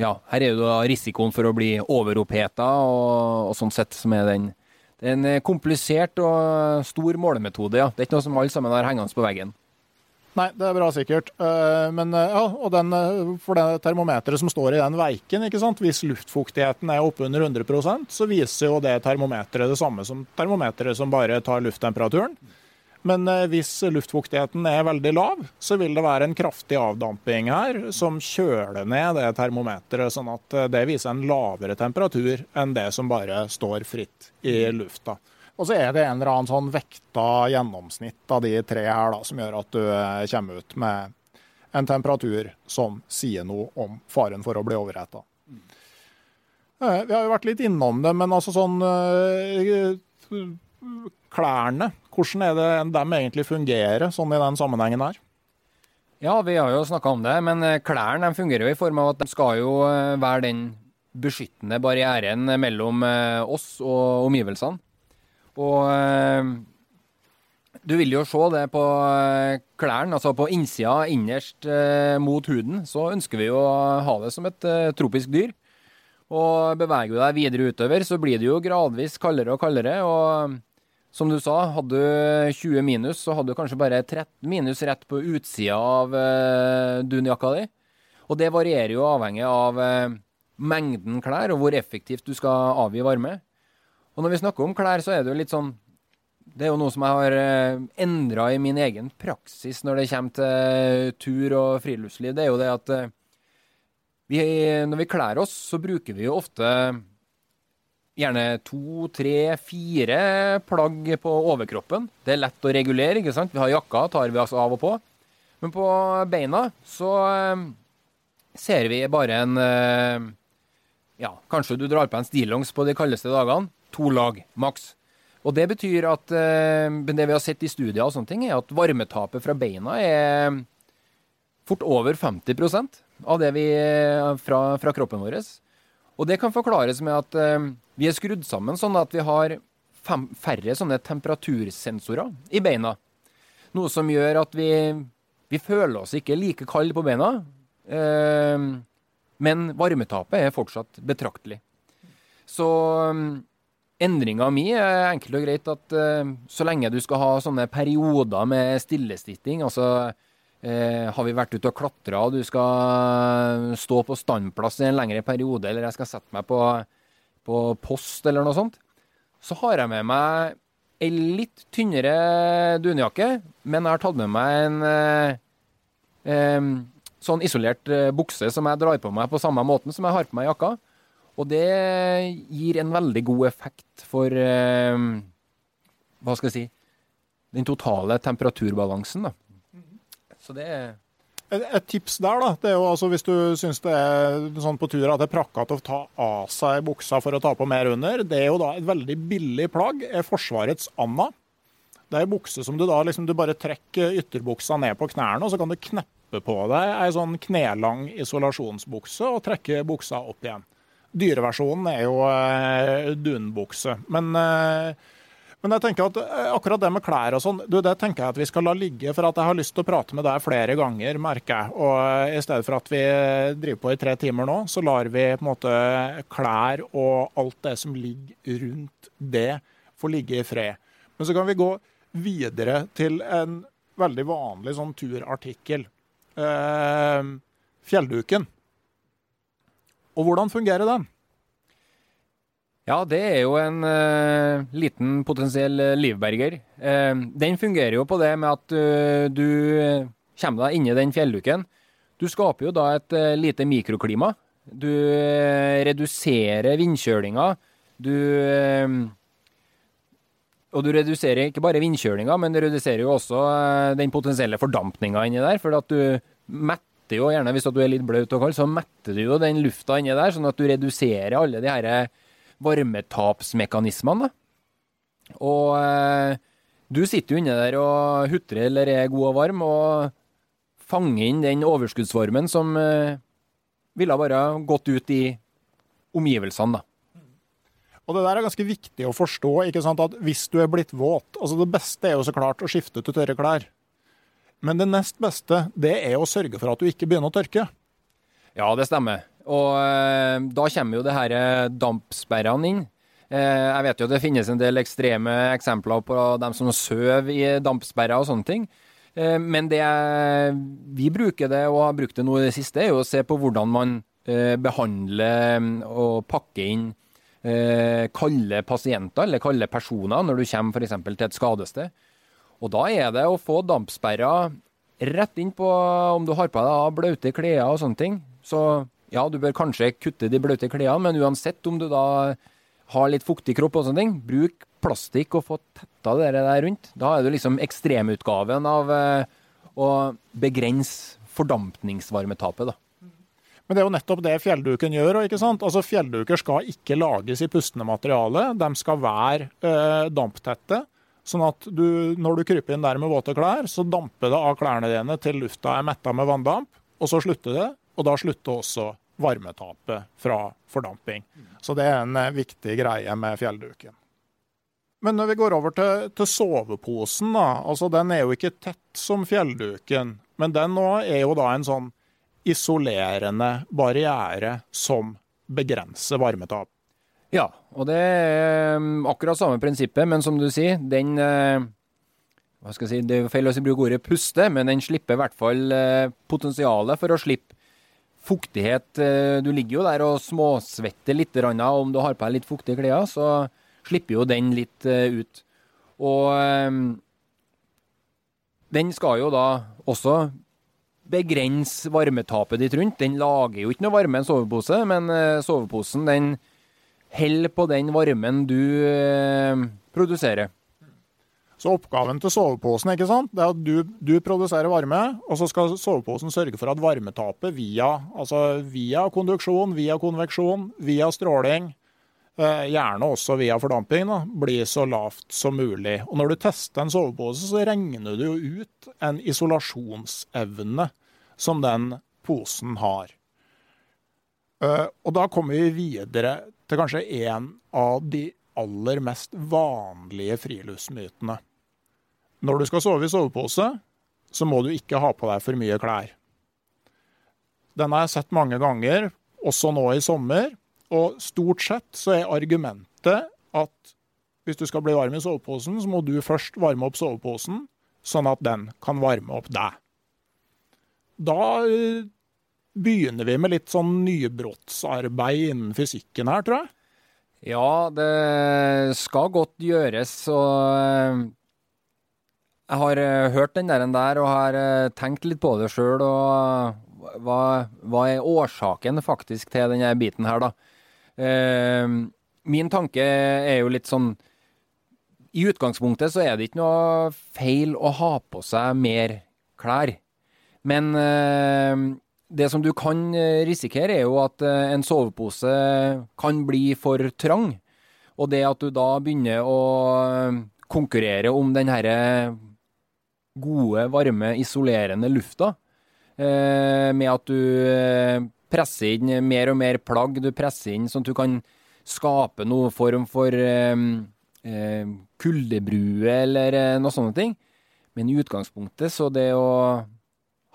Ja, her er jo da risikoen for å bli overoppheta og, og sånn sett som er den Det er en komplisert og stor målemetode, ja. Det er ikke noe som alle sammen har hengende på veggen. Nei, det er bra sikkert. Eh, men eh, ja, og den, eh, for det termometeret som står i den veiken, ikke sant? hvis luftfuktigheten er oppunder 100% så viser jo det termometeret det samme som termometeret som bare tar lufttemperaturen. Men eh, hvis luftfuktigheten er veldig lav, så vil det være en kraftig avdamping her som kjøler ned det termometeret, sånn at eh, det viser en lavere temperatur enn det som bare står fritt i lufta. Og så er det en eller annen sånn vekta gjennomsnitt av de tre her da, som gjør at du eh, kommer ut med en temperatur som sier noe om faren for å bli overheta. Vi har jo vært litt innom det, men altså sånn Klærne hvordan er det de egentlig fungerer sånn i den sammenhengen her? Ja, vi har jo snakka om det, men klærne klærne fungerer jo i form av at de skal jo eh, være den beskyttende barrieren mellom eh, oss og omgivelsene. Og du vil jo se det på klærne, altså på innsida, innerst mot huden, så ønsker vi jo å ha det som et tropisk dyr. Og beveger du deg videre utover, så blir det jo gradvis kaldere og kaldere. og som du sa, hadde du 20 minus, så hadde du kanskje bare 13 minus rett på utsida av eh, dunjakka di. Og det varierer jo avhengig av eh, mengden klær og hvor effektivt du skal avgi varme. Og når vi snakker om klær, så er det jo litt sånn Det er jo noe som jeg har eh, endra i min egen praksis når det kommer til tur og friluftsliv. Det er jo det at eh, vi, når vi kler oss, så bruker vi jo ofte gjerne to, tre, fire plagg på overkroppen. Det er lett å regulere. ikke sant? Vi har jakka, tar vi oss av og på. Men på beina så eh, ser vi bare en eh, Ja, kanskje du drar på en stillongs på de kaldeste dagene. To lag, maks. Og det betyr at eh, det vi har sett i studier og sånne ting, er at varmetapet fra beina er fort over 50% av det vi fra, fra kroppen vår. Og det kan forklares med at vi er skrudd sammen sånn at vi har fem, færre sånne temperatursensorer i beina. Noe som gjør at vi, vi føler oss ikke like kalde på beina. Eh, men varmetapet er fortsatt betraktelig. Så um, endringa mi er enkelt og greit at uh, så lenge du skal ha sånne perioder med stillesitting, altså uh, har vi vært ute og klatra, og du skal stå på standplass i en lengre periode, eller jeg skal sette meg på på post eller noe sånt, så har jeg med meg ei litt tynnere dunjakke, men jeg har tatt med meg en eh, eh, sånn isolert eh, bukse som jeg drar på meg på samme måten som jeg har på meg jakka. Og det gir en veldig god effekt for eh, Hva skal jeg si Den totale temperaturbalansen, da. Så det er et, et, tips der, da, det er jo altså hvis du syns det er sånn på tur at det er prakkete å ta av seg buksa for å ta på mer under, det er jo da et veldig billig plagg, er Forsvarets Anna. Det er ei bukse som du da liksom du bare trekker ytterbuksa ned på knærne, og så kan du kneppe på deg ei sånn knelang isolasjonsbukse og trekke buksa opp igjen. Dyreversjonen er jo eh, dunbukse. Men, eh, men jeg tenker at eh, akkurat det med klær og sånn, det tenker jeg at vi skal la ligge. For at jeg har lyst til å prate med deg flere ganger, merker jeg. Og eh, i stedet for at vi driver på i tre timer nå, så lar vi på en måte klær og alt det som ligger rundt det, få ligge i fred. Men så kan vi gå videre til en veldig vanlig sånn turartikkel. Eh, fjellduken. Og hvordan fungerer den? Ja, det er jo en uh, liten potensiell uh, livberger. Uh, den fungerer jo på det med at du kommer deg inni den fjellduken. Du skaper jo da et lite mikroklima. Du reduserer vindkjølinga. Du Og du reduserer ikke bare vindkjølinga, men du reduserer jo også den potensielle fordampninga inni der. For at du metter jo gjerne, hvis du er litt bløt og kald, så metter du jo den lufta inni der, sånn at du reduserer alle de her varmetapsmekanismene. Og eh, du sitter jo inne der og hutrer eller er god og varm, og fanger inn den overskuddsvarmen som eh, ville bare gått ut i omgivelsene, da. Og Det der er ganske viktig å forstå. ikke sant, at Hvis du er blitt våt altså Det beste er jo så klart å skifte til tørre klær. Men det nest beste det er å sørge for at du ikke begynner å tørke. Ja, det stemmer. Og eh, da kommer jo det her eh, dampsperrene inn. Eh, jeg vet jo det finnes en del ekstreme eksempler på dem som sover i dampsperrer og sånne ting. Men det vi bruker det, og har brukt det nå i det siste, er jo å se på hvordan man behandler mm, og pakker inn kalde pasienter eller kalde personer når du kommer f.eks. til et skadested. Og da er det å få dampsperrer rett inn på om du har på deg blaute klær og sånne ting. Så ja, du bør kanskje kutte de blaute klærne, men uansett om du da har litt fuktig kropp og sånne ting, bruk plastikk og få tetta det der rundt. Da er du liksom ekstremutgaven av eh, å begrense fordampningsvarmetapet, da. Men det er jo nettopp det fjellduken gjør. ikke sant? Altså Fjellduker skal ikke lages i pustende materiale. De skal være eh, damptette. Sånn at du, når du kryper inn der med våte klær, så damper det av klærne dine til lufta er metta med vanndamp, og så slutter det. Og da slutter også varmetapet fra fordamping. Så det er en eh, viktig greie med fjellduken. Men når vi går over til, til soveposen, da, altså den er jo ikke tett som fjellduken. Men den òg er jo da en sånn isolerende barriere som begrenser varmetap. Ja, og det er um, akkurat samme prinsippet, men som du sier, den uh, hva skal jeg si, Det er feil å bruke ordet puste, men den slipper i hvert fall uh, potensialet for å slippe fuktighet eh, Du ligger jo der og småsvetter litt, om du har på deg litt fuktige klær, så slipper jo den litt eh, ut. Og eh, den skal jo da også begrense varmetapet ditt rundt. Den lager jo ikke noe varme, en sovepose, men soveposen den holder på den varmen du produserer. Så oppgaven til soveposen ikke sant? Det er at du, du, produserer varme, og så skal soveposen sørge for at varmetapet via, altså via konduksjon, via konveksjon, via stråling, eh, gjerne også via fordamping, da, blir så lavt som mulig. Og Når du tester en sovepose, så regner du jo ut en isolasjonsevne som den posen har. Eh, og da kommer vi videre til kanskje en av de aller mest vanlige friluftsmytene. Når du skal sove i sovepose, så må du ikke ha på deg for mye klær. Den har jeg sett mange ganger, også nå i sommer. Og stort sett så er argumentet at hvis du skal bli varm i soveposen, så må du først varme opp soveposen, sånn at den kan varme opp deg. Da eh, begynner vi med litt sånn nybrottsarbeid innen fysikken her, tror jeg. Ja, det skal godt gjøres. og jeg har uh, hørt den der, der og har uh, tenkt litt på det sjøl. Og hva, hva, er årsaken faktisk til denne biten her, da? Min tanke er jo litt sånn I utgangspunktet så er det ikke noe feil å ha på seg mer klær. Men det som du kan risikere, er jo at en sovepose kan bli for trang. Og det at du da begynner å konkurrere om den herre gode, varme, isolerende lufta. Eh, med at du eh, presser inn mer og mer plagg. Du presser inn sånn at du kan skape noe form for eh, kuldebrue eller noe sånne ting. Men i utgangspunktet så det å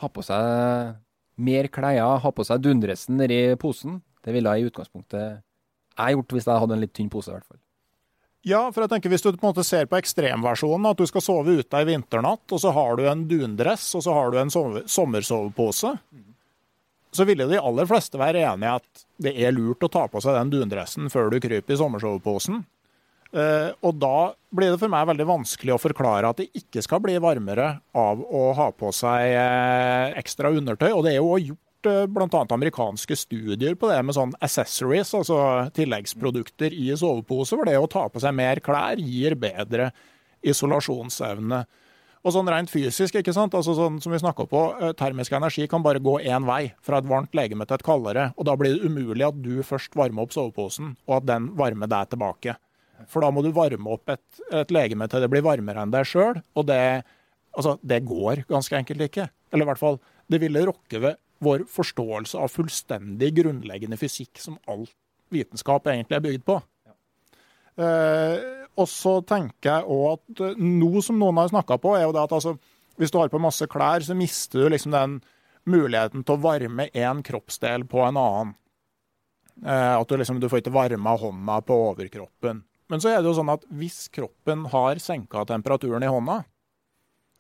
ha på seg mer klær, ha på seg dundresen nedi posen, det ville jeg i utgangspunktet jeg gjort hvis jeg hadde en litt tynn pose, i hvert fall. Ja, for jeg tenker hvis du på en måte ser på ekstremversjonen, at du skal sove ute ei vinternatt, og så har du en dundress og så har du en sommersovepose, så ville de aller fleste være enig i at det er lurt å ta på seg den dundressen før du kryper i sommersoveposen. Uh, og da blir det for meg veldig vanskelig å forklare at det ikke skal bli varmere av å ha på seg uh, ekstra undertøy. Og det er jo gjort uh, bl.a. amerikanske studier på det med sånn accessories, altså tilleggsprodukter i sovepose, hvor det å ta på seg mer klær gir bedre isolasjonsevne. Og sånn rent fysisk, ikke sant? Altså sånn som vi på, termisk energi kan bare gå én vei, fra et varmt legeme til et kaldere. Og da blir det umulig at du først varmer opp soveposen, og at den varmer deg tilbake. For da må du varme opp et, et legeme til det blir varmere enn deg sjøl. Og det, altså, det går ganske enkelt ikke. Eller i hvert fall, det ville rokke ved vår forståelse av fullstendig grunnleggende fysikk som all vitenskap egentlig er bygd på. Eh, og så tenker jeg òg at uh, noe som noen har snakka på, er jo det at altså, hvis du har på masse klær, så mister du liksom den muligheten til å varme én kroppsdel på en annen. Uh, at du liksom, du får ikke varma hånda på overkroppen. Men så er det jo sånn at hvis kroppen har senka temperaturen i hånda,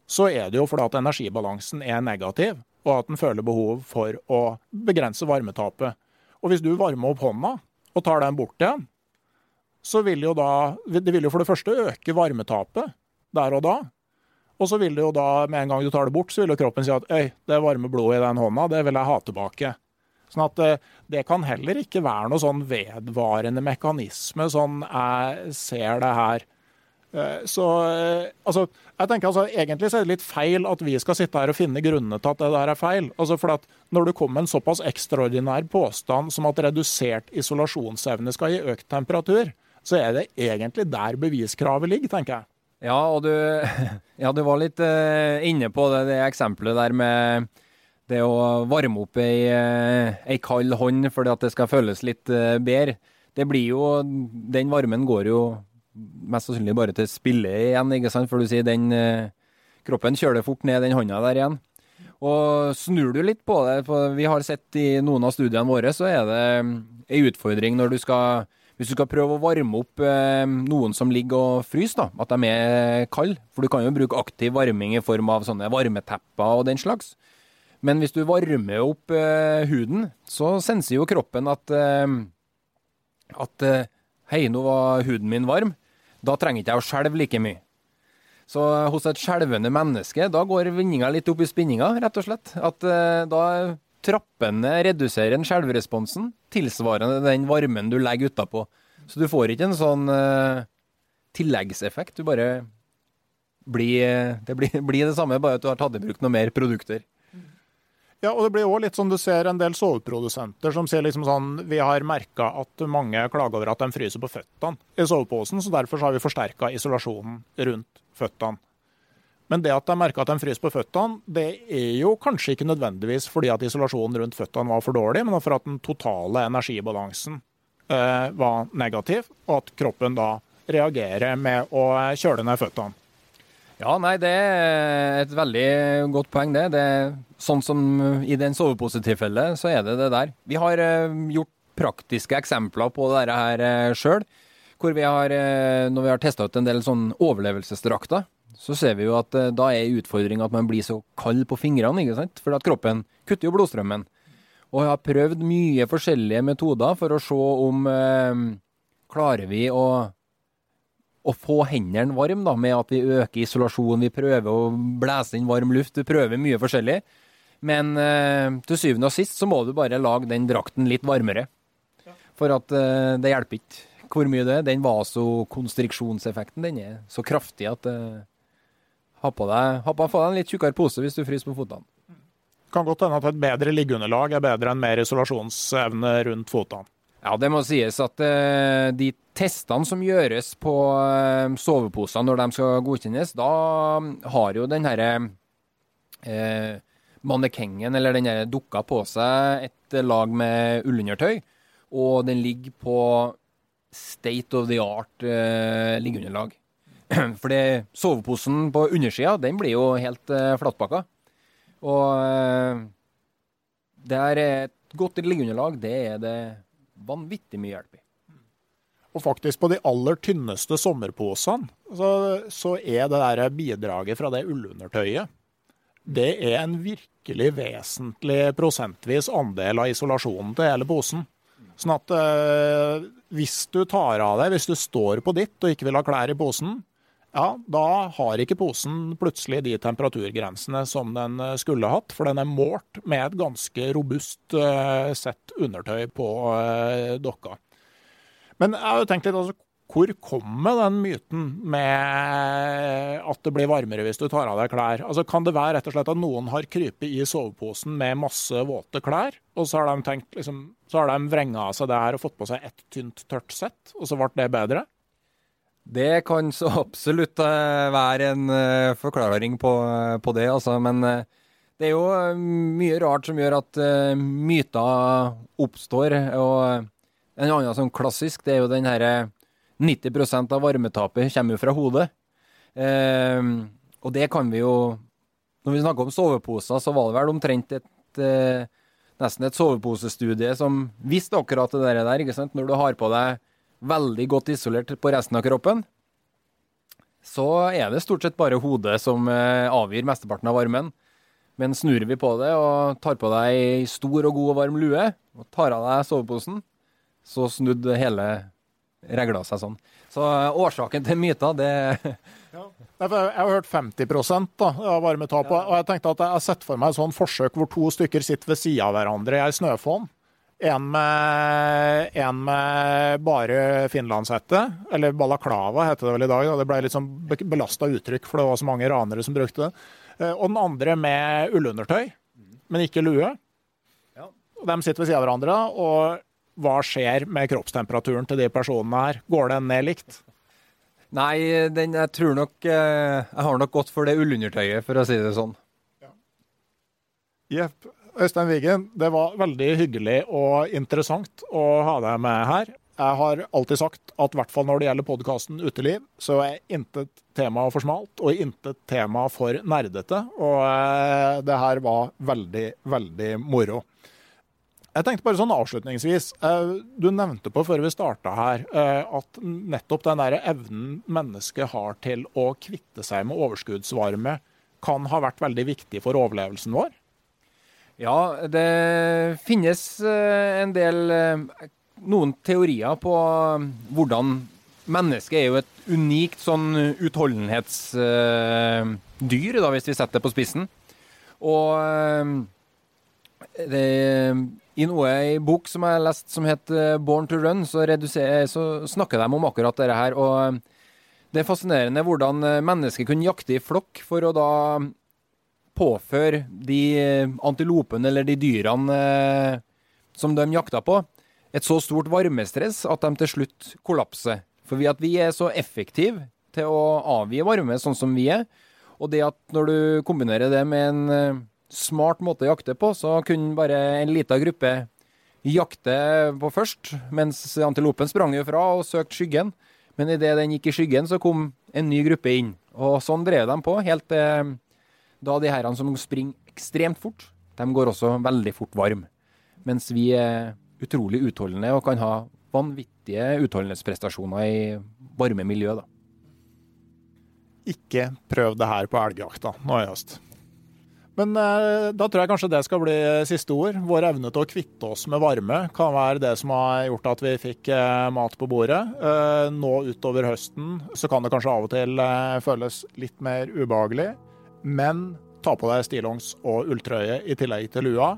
så er det jo fordi at energibalansen er negativ, og at den føler behov for å begrense varmetapet. Og hvis du varmer opp hånda og tar den bort igjen, så vil jo da Det vil jo for det første øke varmetapet der og da. Og så vil det jo da, med en gang du tar det bort, så vil jo kroppen si at øy, det varme blodet i den hånda, det vil jeg ha tilbake. Sånn at eh, det kan heller ikke være noe sånn vedvarende mekanisme, sånn jeg ser det her. Eh, så eh, altså, jeg tenker altså, Egentlig så er det litt feil at vi skal sitte her og finne grunnene til at det der er feil. Altså for at Når det kommer en såpass ekstraordinær påstand som at redusert isolasjonsevne skal gi økt temperatur, så er det egentlig der beviskravet ligger, tenker jeg. Ja, og du, <laughs> ja, du var litt uh, inne på det, det eksempelet der med det å varme opp ei, ei kald hånd fordi at det skal føles litt bedre, det blir jo Den varmen går jo mest sannsynlig bare til spille igjen, ikke sant? For du sier den eh, Kroppen kjøler fort ned den hånda der igjen. Og snur du litt på det, for vi har sett i noen av studiene våre, så er det ei utfordring når du skal hvis du skal prøve å varme opp eh, noen som ligger og fryser, da, at de er kalde. For du kan jo bruke aktiv varming i form av sånne varmetepper og den slags. Men hvis du varmer opp huden, så senser jo kroppen at, at Hei, nå var huden min varm. Da trenger ikke jeg å skjelve like mye. Så hos et skjelvende menneske, da går vinninga litt opp i spinninga, rett og slett. At da trappene reduserer skjelvresponsen tilsvarende den varmen du legger utapå. Så du får ikke en sånn tilleggseffekt. Du bare blir, Det blir, <laughs> blir det samme, bare at du har tatt i bruk noen mer produkter. Ja, og det blir òg litt sånn du ser en del soveprodusenter som sier liksom sånn Vi har merka at mange klager over at de fryser på føttene i soveposen, så derfor har vi forsterka isolasjonen rundt føttene. Men det at de merka at de fryser på føttene, det er jo kanskje ikke nødvendigvis fordi at isolasjonen rundt føttene var for dårlig, men for at den totale energibalansen eh, var negativ, og at kroppen da reagerer med å kjøle ned føttene. Ja, nei, det er et veldig godt poeng, det. det sånn som i den soveposetilfellet, så er det det der. Vi har uh, gjort praktiske eksempler på dette her uh, sjøl. Hvor vi har, uh, når vi har testa ut en del sånn overlevelsesdrakter, så ser vi jo at da er utfordringa at man blir så kald på fingrene, ikke sant? For at kroppen kutter jo blodstrømmen. Og jeg har prøvd mye forskjellige metoder for å se om klarer vi å å få hendene varme med at vi øker isolasjonen, vi prøver å blæse inn varm luft, vi prøver mye forskjellig. Men eh, til syvende og sist så må du bare lage den drakten litt varmere. For at eh, det hjelper ikke hvor mye det er. Den vasokonstriksjonseffekten den er så kraftig at eh, ha på deg, ha på deg en litt tjukkere pose hvis du fryser på føttene. Det kan godt hende at et bedre liggeunderlag er bedre enn mer isolasjonsevne rundt føttene. Ja, det må sies at uh, de testene som gjøres på uh, soveposer når de skal godkjennes, da har jo den herre uh, mannekengen eller den dukka på seg et lag med ullundertøy, og den ligger på state of the art eh, liggeunderlag. <clears throat> For soveposen på undersida, den blir jo helt eh, flatpakka. Og eh, det er et godt liggeunderlag, det er det vanvittig mye hjelp i. Og faktisk på de aller tynneste sommerposene, så, så er det der bidraget fra det ullundertøyet det er en virkelig vesentlig prosentvis andel av isolasjonen til hele posen. Sånn at øh, hvis du tar av deg, hvis du står på ditt og ikke vil ha klær i posen, ja, da har ikke posen plutselig de temperaturgrensene som den eh, skulle hatt, for den er målt med et ganske robust eh, sett undertøy på dokka. Men jeg har jo tenkt litt, altså, hvor kommer den myten med at det blir varmere hvis du tar av deg klær? Altså, kan det være rett og slett at noen har krypet i soveposen med masse våte klær, og så har de tenkt, liksom, så har de vrenga av seg det her og fått på seg ett tynt, tørt sett, og så ble det bedre? Det kan så absolutt uh, være en uh, forklaring på, uh, på, det, altså. Men det er jo mye rart som gjør at myter oppstår. Og en annen sånn klassisk, det er jo den herre 90% av varmetapet kommer jo fra hodet. Eh, og det kan vi jo Når vi snakker om soveposer, så var det vel omtrent et eh, nesten et soveposestudie som visste akkurat det der. ikke sant? Når du har på deg veldig godt isolert på resten av kroppen, så er det stort sett bare hodet som eh, avgir mesteparten av varmen. Men snur vi på det og tar på deg ei stor og god og varm lue, og tar av deg soveposen, så snudde hele regla seg sånn. Så eh, årsaken til myter, det ja. Jeg har hørt 50% da, av varmetapet. ja. og jeg tenkte at jeg har sett for meg et sånn forsøk hvor to stykker sitter ved sida av hverandre i ei snøfonn. En med, en med bare finlandshette, eller balaklava heter det vel i dag. Da. Det ble litt sånn belasta uttrykk, for det var så mange ranere som brukte det. Eh, og den andre med ullundertøy, men ikke lue. Ja. De sitter ved sida av hverandre, og hva skjer med kroppstemperaturen til de personene her? Går den ned likt? Nei, den, jeg tror nok eh, Jeg har nok gått for det ullundertøyet, for å si det sånn. Jepp. Øystein Wiggen, det var veldig hyggelig og interessant å ha deg med her. Jeg har alltid sagt at i hvert fall når det gjelder podkasten Uteliv, så er intet tema for smalt og intet tema for nerdete. Og eh, det her var veldig, veldig moro. Jeg tenkte bare sånn avslutningsvis. Eh, du nevnte på før vi starta her eh, at nettopp den der evnen mennesket har til å kvitte seg med overskuddsvarme, kan ha vært veldig viktig for overlevelsen vår? Ja, det finnes eh, en del Noen teorier på hvordan Mennesket er jo et unikt sånn utholdenhetsdyr, hvis vi setter det på spissen. Og i noe i bok som jeg har lest som heter 'Born to Run', så, så snakker de om akkurat dette her. og eh, Det er fascinerende hvordan eh, mennesker kunne jakte i flokk for å da påføre de eh, antilopene eller de dyrene som de jakta på, et så stort varmestress at de til slutt kollapser. For vi, at vi er så effektive til å avgi varme sånn som vi er, og det at når du kombinerer det med en smart måte å jakte på, så kunne bare en liten gruppe jakte på først, mens antilopen sprang jo fra og søkte skyggen. Men idet den gikk i skyggen, så kom en ny gruppe inn. Og sånn drev de på, helt til da de herrene som springer ekstremt fort, de går også veldig fort varm. Mens vi er utrolig utholdende og kan ha vanvittige utholdenhetsprestasjoner i varme miljø. da. Ikke prøv det her på elgjakta nå i høst. Men eh, da tror jeg kanskje det skal bli siste ord. Vår evne til å kvitte oss med varme kan være det som har gjort at vi fikk eh, mat på bordet. Eh, nå utover høsten så kan det kanskje av og til eh, føles litt mer ubehagelig. Men ta på deg stillongs og ulltrøye i tillegg til lua.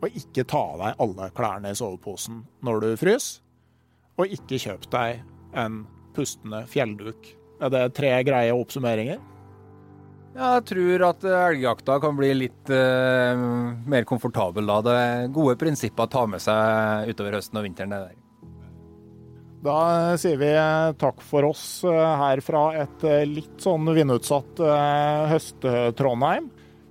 Og ikke ta av deg alle klærne i soveposen når du fryser. Og ikke kjøp deg en pustende fjellduk. Er det tre greie oppsummeringer? Jeg tror at elgjakta kan bli litt uh, mer komfortabel da. Det er gode prinsipper å ta med seg utover høsten og vinteren. det der. Da sier vi takk for oss eh, her fra et eh, litt sånn vindutsatt høst-Trondheim.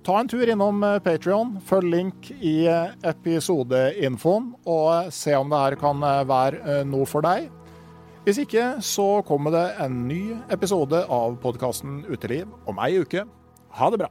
Ta en tur innom Patrion, følg link i episodeinfoen, og se om det her kan være noe for deg. Hvis ikke, så kommer det en ny episode av podkasten Uteliv om ei uke. Ha det bra.